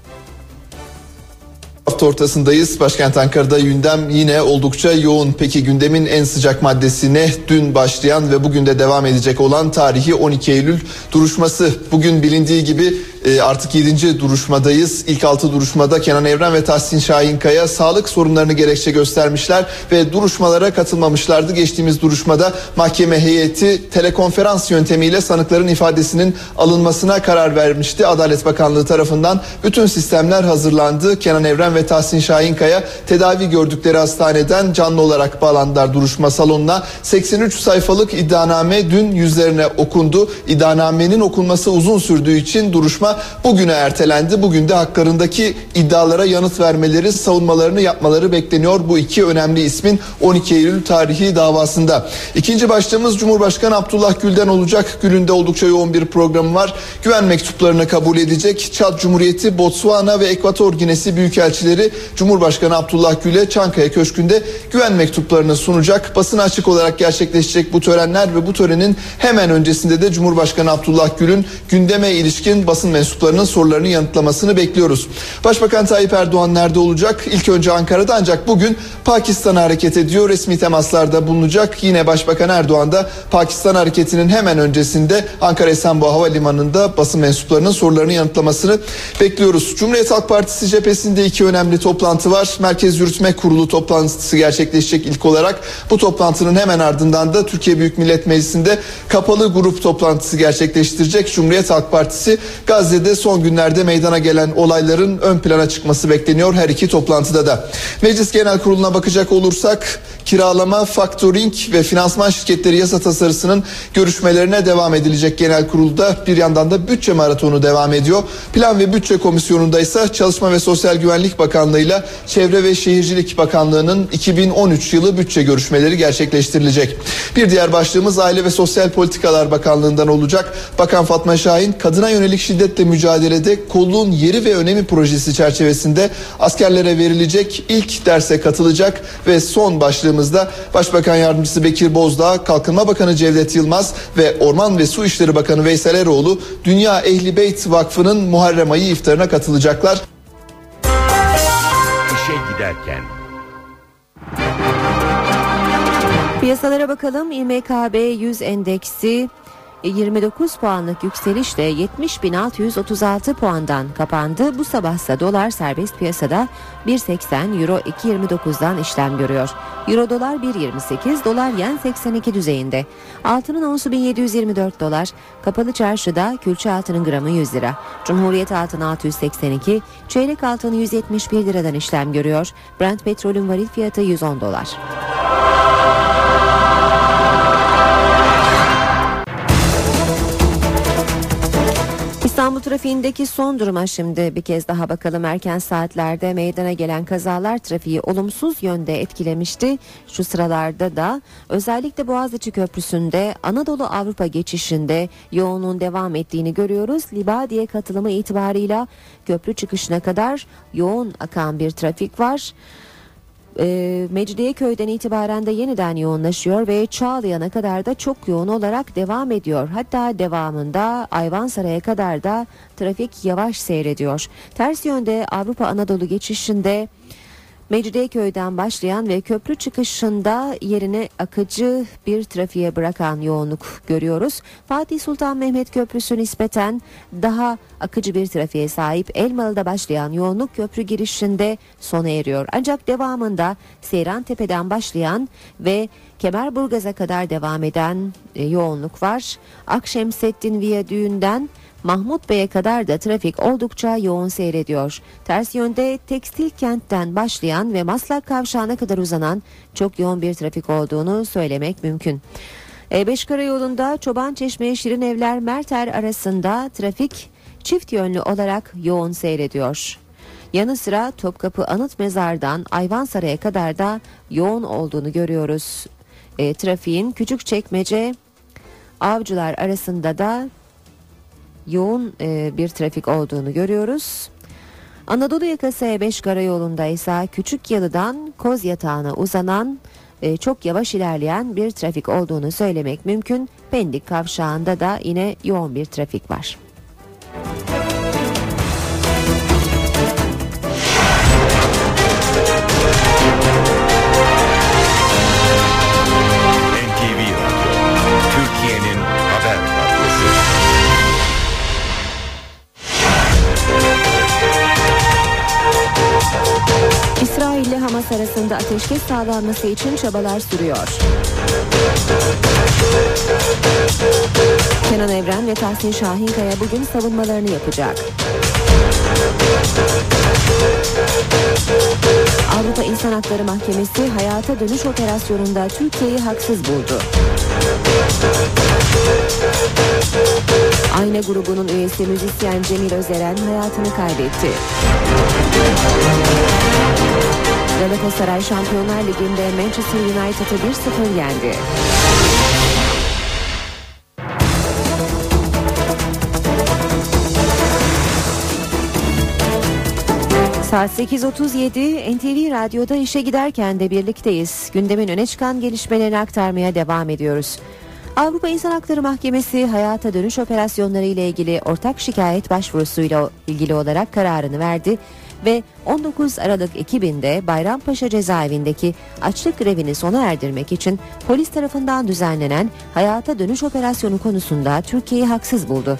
Hafta ortasındayız. Başkent Ankara'da gündem yine oldukça yoğun. Peki gündemin en sıcak maddesine dün başlayan ve bugün de devam edecek olan tarihi 12 Eylül duruşması. Bugün bilindiği gibi e, artık 7. duruşmadayız. İlk 6 duruşmada Kenan Evren ve Tahsin Şahinkaya sağlık sorunlarını gerekçe göstermişler ve duruşmalara katılmamışlardı. Geçtiğimiz duruşmada mahkeme heyeti telekonferans yöntemiyle sanıkların ifadesinin alınmasına karar vermişti. Adalet Bakanlığı tarafından bütün sistemler hazırlandı. Kenan Evren ve Tahsin Şahinkaya tedavi gördükleri hastaneden canlı olarak bağlandılar duruşma salonuna. 83 sayfalık iddianame dün yüzlerine okundu. İddianamenin okunması uzun sürdüğü için duruşma bugüne ertelendi. Bugün de haklarındaki iddialara yanıt vermeleri, savunmalarını yapmaları bekleniyor bu iki önemli ismin 12 Eylül tarihi davasında. İkinci başlığımız Cumhurbaşkanı Abdullah Gül'den olacak. Gül'ün de oldukça yoğun bir programı var. Güven mektuplarını kabul edecek. Çad Cumhuriyeti, Botswana ve Ekvator Ginesi Büyükelçileri Cumhurbaşkanı Abdullah Gül'e Çankaya Köşkü'nde güven mektuplarını sunacak. Basına açık olarak gerçekleşecek bu törenler ve bu törenin hemen öncesinde de Cumhurbaşkanı Abdullah Gül'ün gündeme ilişkin basın mensuplarının sorularını yanıtlamasını bekliyoruz. Başbakan Tayyip Erdoğan nerede olacak? İlk önce Ankara'da ancak bugün Pakistan'a hareket ediyor. Resmi temaslarda bulunacak. Yine Başbakan Erdoğan da Pakistan hareketinin hemen öncesinde Ankara Esenboğa Havalimanı'nda basın mensuplarının sorularını yanıtlamasını bekliyoruz. Cumhuriyet Halk Partisi cephesinde iki önemli toplantı var. Merkez Yürütme Kurulu toplantısı gerçekleşecek ilk olarak. Bu toplantının hemen ardından da Türkiye Büyük Millet Meclisi'nde kapalı grup toplantısı gerçekleştirecek. Cumhuriyet Halk Partisi Gazze'de son günlerde meydana gelen olayların ön plana çıkması bekleniyor her iki toplantıda da. Meclis Genel Kurulu'na bakacak olursak kiralama, faktoring ve finansman şirketleri yasa tasarısının görüşmelerine devam edilecek genel kurulda. Bir yandan da bütçe maratonu devam ediyor. Plan ve Bütçe Komisyonu'nda ise Çalışma ve Sosyal Güvenlik Bakanlığı ile Çevre ve Şehircilik Bakanlığı'nın 2013 yılı bütçe görüşmeleri gerçekleştirilecek. Bir diğer başlığımız Aile ve Sosyal Politikalar Bakanlığı'ndan olacak. Bakan Fatma Şahin kadına yönelik şiddetle mücadelede kolluğun yeri ve önemi projesi çerçevesinde askerlere verilecek ilk derse katılacak ve son başlığımızda Başbakan Yardımcısı Bekir Bozdağ, Kalkınma Bakanı Cevdet Yılmaz ve Orman ve Su İşleri Bakanı Veysel Eroğlu Dünya Ehli Beyt Vakfı'nın Muharrem ayı iftarına katılacaklar. İşe giderken. Piyasalara bakalım. İMKB 100 endeksi 29 puanlık yükselişle 70.636 puandan kapandı. Bu sabahsa dolar serbest piyasada 1.80 euro 2.29'dan işlem görüyor. Euro dolar 1.28 dolar yen 82 düzeyinde. Altının onsu 1724 dolar. Kapalı çarşıda külçe altının gramı 100 lira. Cumhuriyet altın 682 çeyrek altın 171 liradan işlem görüyor. Brent petrolün varil fiyatı 110 dolar. İstanbul trafiğindeki son duruma şimdi bir kez daha bakalım. Erken saatlerde meydana gelen kazalar trafiği olumsuz yönde etkilemişti. Şu sıralarda da özellikle Boğaziçi Köprüsü'nde Anadolu Avrupa geçişinde yoğunluğun devam ettiğini görüyoruz. Libadiye katılımı itibarıyla köprü çıkışına kadar yoğun akan bir trafik var e, Mecidiyeköy'den itibaren de yeniden yoğunlaşıyor ve Çağlayan'a kadar da çok yoğun olarak devam ediyor. Hatta devamında Ayvansaray'a kadar da trafik yavaş seyrediyor. Ters yönde Avrupa Anadolu geçişinde Mecidiyeköy'den başlayan ve köprü çıkışında yerine akıcı bir trafiğe bırakan yoğunluk görüyoruz. Fatih Sultan Mehmet Köprüsü nispeten daha akıcı bir trafiğe sahip Elmalı'da başlayan yoğunluk köprü girişinde sona eriyor. Ancak devamında Seyran Tepe'den başlayan ve Kemerburgaz'a kadar devam eden e, yoğunluk var. Akşemseddin Viyadüğü'nden Mahmut Bey'e kadar da trafik oldukça yoğun seyrediyor. Ters yönde tekstil kentten başlayan ve Maslak kavşağına kadar uzanan çok yoğun bir trafik olduğunu söylemek mümkün. E5 karayolunda Çoban Çeşme Şirin Evler Merter arasında trafik çift yönlü olarak yoğun seyrediyor. Yanı sıra Topkapı Anıt Mezar'dan Ayvansaray'a kadar da yoğun olduğunu görüyoruz. E, trafiğin Küçükçekmece Avcılar arasında da yoğun e, bir trafik olduğunu görüyoruz. Anadolu yakası E5 karayolunda ise Küçük Yalı'dan Koz Yatağı'na uzanan e, çok yavaş ilerleyen bir trafik olduğunu söylemek mümkün. Pendik kavşağında da yine yoğun bir trafik var. İsrail ile Hamas arasında ateşkes sağlanması için çabalar sürüyor. Kenan Evren ve Tahsin Şahinkaya bugün savunmalarını yapacak. Avrupa İnsan Hakları Mahkemesi hayata dönüş operasyonunda Türkiye'yi haksız buldu. Ayna grubunun üyesi müzisyen Cemil Özeren hayatını kaybetti. Galatasaray Şampiyonlar Ligi'nde Manchester United'ı 1-0 yendi. Saat 8.37 NTV Radyo'da işe giderken de birlikteyiz. Gündemin öne çıkan gelişmelerini aktarmaya devam ediyoruz. Avrupa İnsan Hakları Mahkemesi hayata dönüş operasyonları ile ilgili ortak şikayet başvurusuyla ilgili olarak kararını verdi ve 19 Aralık 2000'de Bayrampaşa cezaevindeki açlık grevini sona erdirmek için polis tarafından düzenlenen hayata dönüş operasyonu konusunda Türkiye'yi haksız buldu.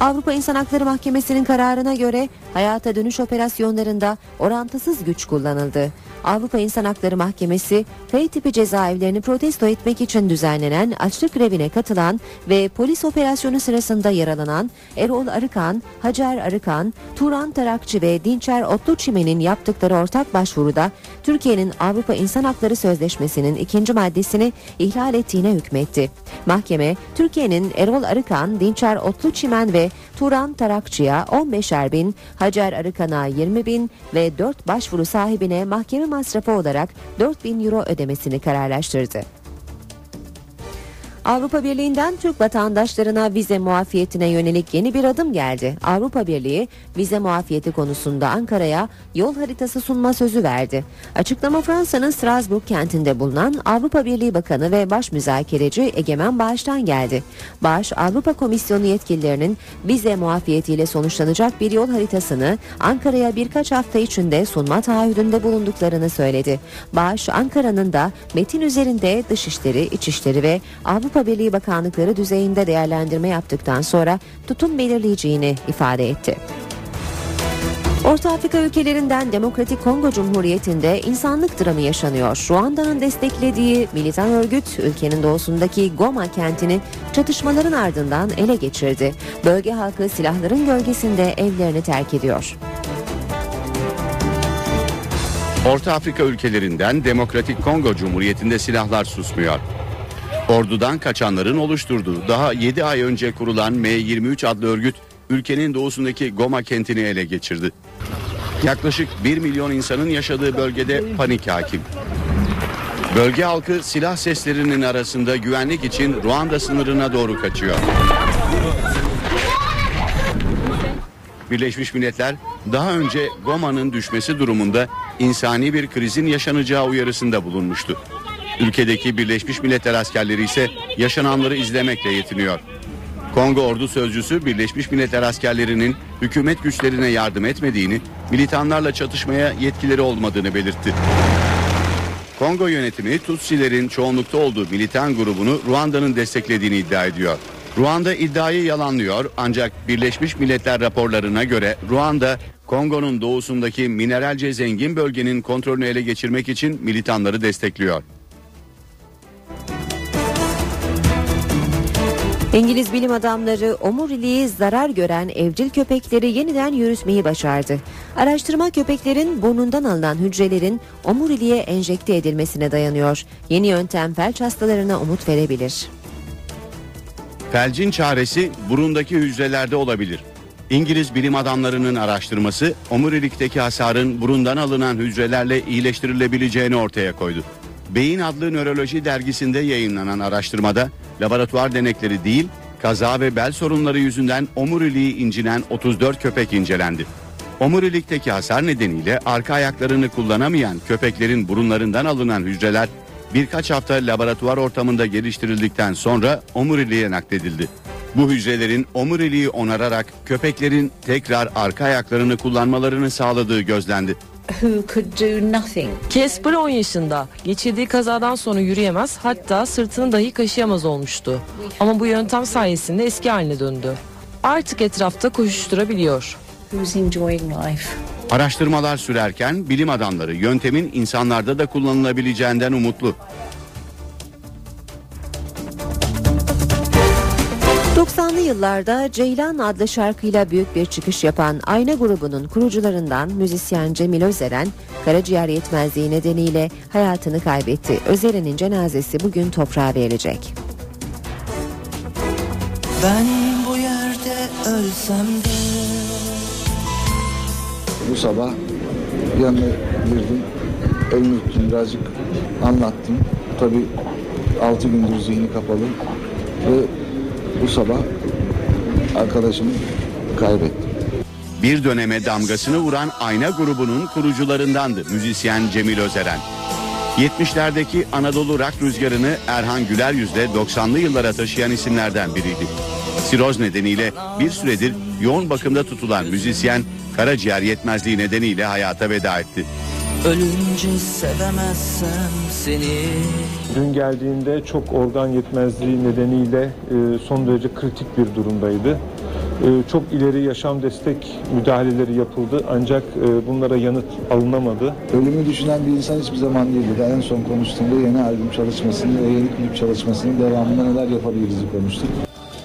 Avrupa İnsan Hakları Mahkemesi'nin kararına göre hayata dönüş operasyonlarında orantısız güç kullanıldı. Avrupa İnsan Hakları Mahkemesi, F tipi cezaevlerini protesto etmek için düzenlenen açlık grevine katılan ve polis operasyonu sırasında yaralanan Erol Arıkan, Hacer Arıkan, Turan Tarakçı ve Dinçer Otluçimen'in yaptıkları ortak başvuruda Türkiye'nin Avrupa İnsan Hakları Sözleşmesi'nin ikinci maddesini ihlal ettiğine hükmetti. Mahkeme, Türkiye'nin Erol Arıkan, Dinçer Otluçimen ve Turan Tarakçı'ya 15'er bin, Hacer Arıkan'a 20 bin ve 4 başvuru sahibine mahkeme masrafı olarak 4 bin euro ödemesini kararlaştırdı. Avrupa Birliği'nden Türk vatandaşlarına vize muafiyetine yönelik yeni bir adım geldi. Avrupa Birliği vize muafiyeti konusunda Ankara'ya yol haritası sunma sözü verdi. Açıklama Fransa'nın Strasbourg kentinde bulunan Avrupa Birliği Bakanı ve baş müzakereci Egemen Bağış'tan geldi. Bağış, Avrupa Komisyonu yetkililerinin vize muafiyetiyle sonuçlanacak bir yol haritasını Ankara'ya birkaç hafta içinde sunma taahhüdünde bulunduklarını söyledi. Bağış, Ankara'nın da metin üzerinde Dışişleri, İçişleri ve Avrupa Avrupa Birliği Bakanlıkları düzeyinde değerlendirme yaptıktan sonra tutum belirleyeceğini ifade etti. Orta Afrika ülkelerinden Demokratik Kongo Cumhuriyeti'nde insanlık dramı yaşanıyor. Ruanda'nın desteklediği militan örgüt ülkenin doğusundaki Goma kentini çatışmaların ardından ele geçirdi. Bölge halkı silahların gölgesinde evlerini terk ediyor. Orta Afrika ülkelerinden Demokratik Kongo Cumhuriyeti'nde silahlar susmuyor. Ordudan kaçanların oluşturduğu daha 7 ay önce kurulan M23 adlı örgüt ülkenin doğusundaki Goma kentini ele geçirdi. Yaklaşık 1 milyon insanın yaşadığı bölgede panik hakim. Bölge halkı silah seslerinin arasında güvenlik için Ruanda sınırına doğru kaçıyor. Birleşmiş Milletler daha önce Goma'nın düşmesi durumunda insani bir krizin yaşanacağı uyarısında bulunmuştu. Ülkedeki Birleşmiş Milletler askerleri ise yaşananları izlemekle yetiniyor. Kongo ordu sözcüsü Birleşmiş Milletler askerlerinin hükümet güçlerine yardım etmediğini, militanlarla çatışmaya yetkileri olmadığını belirtti. Kongo yönetimi Tutsilerin çoğunlukta olduğu militan grubunu Ruanda'nın desteklediğini iddia ediyor. Ruanda iddiayı yalanlıyor ancak Birleşmiş Milletler raporlarına göre Ruanda Kongo'nun doğusundaki mineralce zengin bölgenin kontrolünü ele geçirmek için militanları destekliyor. İngiliz bilim adamları omuriliği zarar gören evcil köpekleri yeniden yürütmeyi başardı. Araştırma köpeklerin burnundan alınan hücrelerin omuriliğe enjekte edilmesine dayanıyor. Yeni yöntem felç hastalarına umut verebilir. Felcin çaresi burundaki hücrelerde olabilir. İngiliz bilim adamlarının araştırması omurilikteki hasarın burundan alınan hücrelerle iyileştirilebileceğini ortaya koydu. Beyin adlı nöroloji dergisinde yayınlanan araştırmada laboratuvar denekleri değil, kaza ve bel sorunları yüzünden omuriliği incinen 34 köpek incelendi. Omurilikteki hasar nedeniyle arka ayaklarını kullanamayan köpeklerin burunlarından alınan hücreler birkaç hafta laboratuvar ortamında geliştirildikten sonra omuriliğe nakledildi. Bu hücrelerin omuriliği onararak köpeklerin tekrar arka ayaklarını kullanmalarını sağladığı gözlendi. Who could do nothing. Casper 10 yaşında. Geçirdiği kazadan sonra yürüyemez hatta sırtını dahi kaşıyamaz olmuştu. Ama bu yöntem sayesinde eski haline döndü. Artık etrafta koşuşturabiliyor. Who's enjoying life. Araştırmalar sürerken bilim adamları yöntemin insanlarda da kullanılabileceğinden umutlu. 90'lı yıllarda Ceylan adlı şarkıyla büyük bir çıkış yapan Ayna grubunun kurucularından müzisyen Cemil Özeren, karaciğer yetmezliği nedeniyle hayatını kaybetti. Özeren'in cenazesi bugün toprağa verilecek. Ben bu yerde ölsem de Bu sabah yanına girdim. Elini tuttum birazcık anlattım. Tabii 6 gündür zihni kapalı ve bu sabah arkadaşımı kaybettim. Bir döneme damgasını vuran Ayna grubunun kurucularındandı müzisyen Cemil Özeren. 70'lerdeki Anadolu rock rüzgarını Erhan Güler yüzle 90'lı yıllara taşıyan isimlerden biriydi. Siroz nedeniyle bir süredir yoğun bakımda tutulan müzisyen karaciğer yetmezliği nedeniyle hayata veda etti. Ölünce sevemezsem seni Dün geldiğinde çok organ yetmezliği nedeniyle e, son derece kritik bir durumdaydı. E, Çok ileri yaşam destek müdahaleleri yapıldı ancak e, bunlara yanıt alınamadı. Ölümü düşünen bir insan hiçbir zaman değildi. En son konuştuğumda yeni albüm çalışmasını ve yeni klip çalışmasının devamında neler yapabiliriz konuştuk.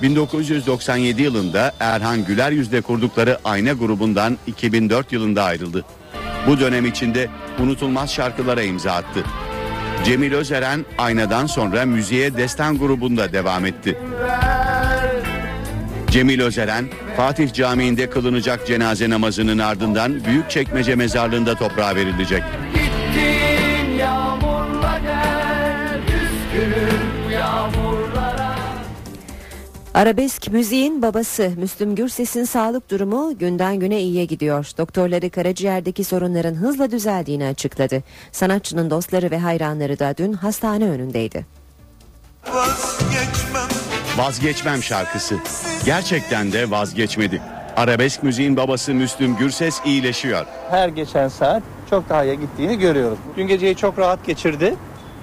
1997 yılında Erhan Güler yüzle kurdukları Ayna grubundan 2004 yılında ayrıldı. Bu dönem içinde unutulmaz şarkılara imza attı. Cemil Özeren Ayna'dan sonra müziğe Destan grubunda devam etti. Cemil Özeren, Fatih Camii'nde kılınacak cenaze namazının ardından Büyükçekmece mezarlığında toprağa verilecek. Arabesk müziğin babası Müslüm Gürses'in sağlık durumu günden güne iyiye gidiyor. Doktorları karaciğerdeki sorunların hızla düzeldiğini açıkladı. Sanatçının dostları ve hayranları da dün hastane önündeydi. Vazgeçmem şarkısı. Gerçekten de vazgeçmedi. Arabesk müziğin babası Müslüm Gürses iyileşiyor. her geçen saat çok daha iyi gittiğini görüyoruz. Dün geceyi çok rahat geçirdi.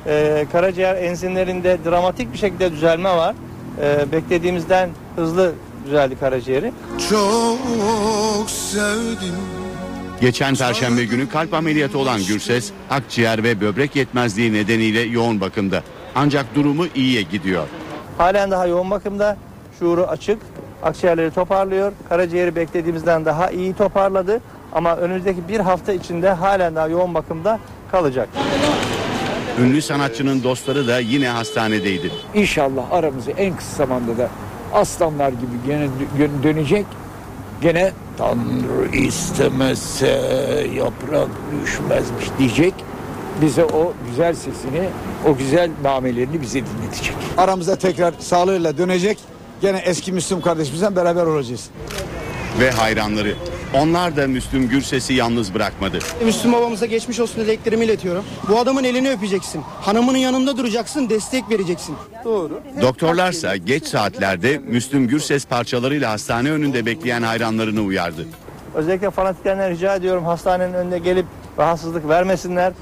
Ee, karaciğer enzimlerinde dramatik bir şekilde düzelme var. Ee, beklediğimizden hızlı düzeldi karaciğeri. Çok sevdim. Geçen perşembe günü kalp ameliyatı olan Gürses, akciğer ve böbrek yetmezliği nedeniyle yoğun bakımda. Ancak durumu iyiye gidiyor. Halen daha yoğun bakımda. Şuuru açık. Akciğerleri toparlıyor. Karaciğeri beklediğimizden daha iyi toparladı. Ama önümüzdeki bir hafta içinde halen daha yoğun bakımda kalacak. Ünlü sanatçının dostları da yine hastanedeydi. İnşallah aramızı en kısa zamanda da aslanlar gibi gene dö- dönecek. Gene Tanrı istemezse yaprak düşmezmiş diyecek. Bize o güzel sesini, o güzel namelerini bize dinletecek. Aramıza tekrar sağlığıyla dönecek. Gene eski Müslüm kardeşimizle beraber olacağız. Ve hayranları. Onlar da Müslüm Gürses'i yalnız bırakmadı. Müslüm babamıza geçmiş olsun dileklerimi iletiyorum. Bu adamın elini öpeceksin. Hanımının yanında duracaksın, destek vereceksin. Doğru. Doktorlarsa geç saatlerde Müslüm Gürses parçalarıyla hastane önünde bekleyen hayranlarını uyardı. Özellikle fanatiklerden rica ediyorum hastanenin önüne gelip rahatsızlık vermesinler.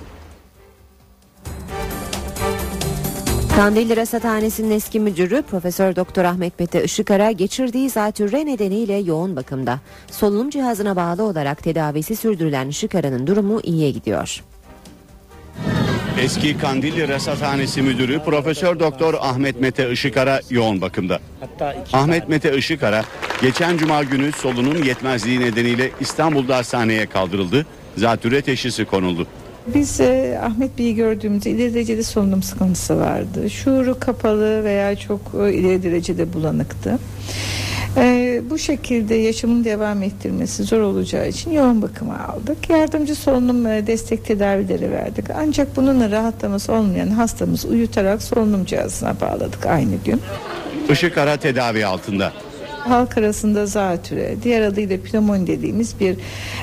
Kandilli Rasathanesi'nin eski müdürü Profesör Doktor Ahmet Mete Işıkara geçirdiği zatürre nedeniyle yoğun bakımda. Solunum cihazına bağlı olarak tedavisi sürdürülen Işıkara'nın durumu iyiye gidiyor. Eski Kandilli Rasathanesi Müdürü Profesör Doktor Ahmet Mete Işıkara yoğun bakımda. Ahmet Mete Işıkara geçen cuma günü solunum yetmezliği nedeniyle İstanbul'da hastaneye kaldırıldı. Zatürre teşhisi konuldu. Biz e, Ahmet Bey'i gördüğümüzde ileri derecede solunum sıkıntısı vardı. Şuuru kapalı veya çok e, ileri derecede bulanıktı. E, bu şekilde yaşamını devam ettirmesi zor olacağı için yoğun bakıma aldık. Yardımcı solunum e, destek tedavileri verdik. Ancak bununla rahatlaması olmayan hastamız uyutarak solunum cihazına bağladık aynı gün. Işıkara tedavi altında. Halk arasında zatüre, diğer adıyla pnömoni dediğimiz bir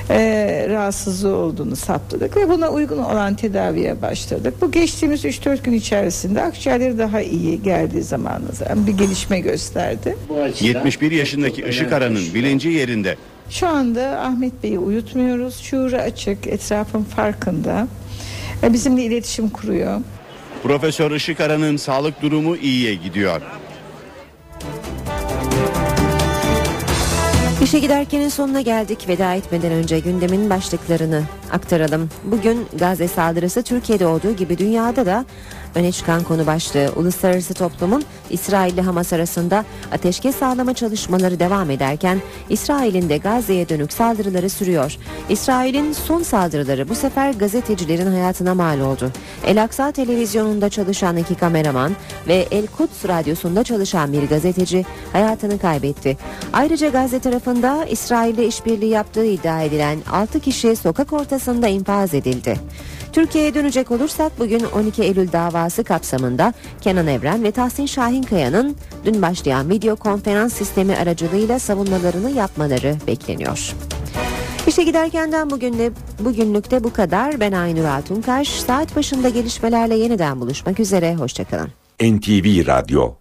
e, rahatsızlığı olduğunu saptadık ve buna uygun olan tedaviye başladık. Bu geçtiğimiz 3-4 gün içerisinde akciğerleri daha iyi geldiği zaman bir gelişme gösterdi. 71 yaşındaki Işık Aran'ın bilinci yerinde. Şu anda Ahmet Bey'i uyutmuyoruz. Şuuru açık, etrafın farkında. E, Bizimle iletişim kuruyor. Profesör Işık Aran'ın sağlık durumu iyiye gidiyor. İşe giderkenin sonuna geldik. Veda etmeden önce gündemin başlıklarını aktaralım. Bugün Gazze saldırısı Türkiye'de olduğu gibi dünyada da öne çıkan konu başlığı. Uluslararası toplumun İsrail ile Hamas arasında ateşkes sağlama çalışmaları devam ederken İsrail'in de Gazze'ye dönük saldırıları sürüyor. İsrail'in son saldırıları bu sefer gazetecilerin hayatına mal oldu. El Aksa televizyonunda çalışan iki kameraman ve El Quds radyosunda çalışan bir gazeteci hayatını kaybetti. Ayrıca Gazze tarafında İsrail'le işbirliği yaptığı iddia edilen 6 kişi sokak ortasında infaz edildi. Türkiye'ye dönecek olursak bugün 12 Eylül davası kapsamında Kenan Evren ve Tahsin Şahinkaya'nın dün başlayan video konferans sistemi aracılığıyla savunmalarını yapmaları bekleniyor. İşe giderkenden bugünle, bugünlükte bu kadar. Ben Aynur Altunkaş. Saat başında gelişmelerle yeniden buluşmak üzere. Hoşçakalın. NTV Radyo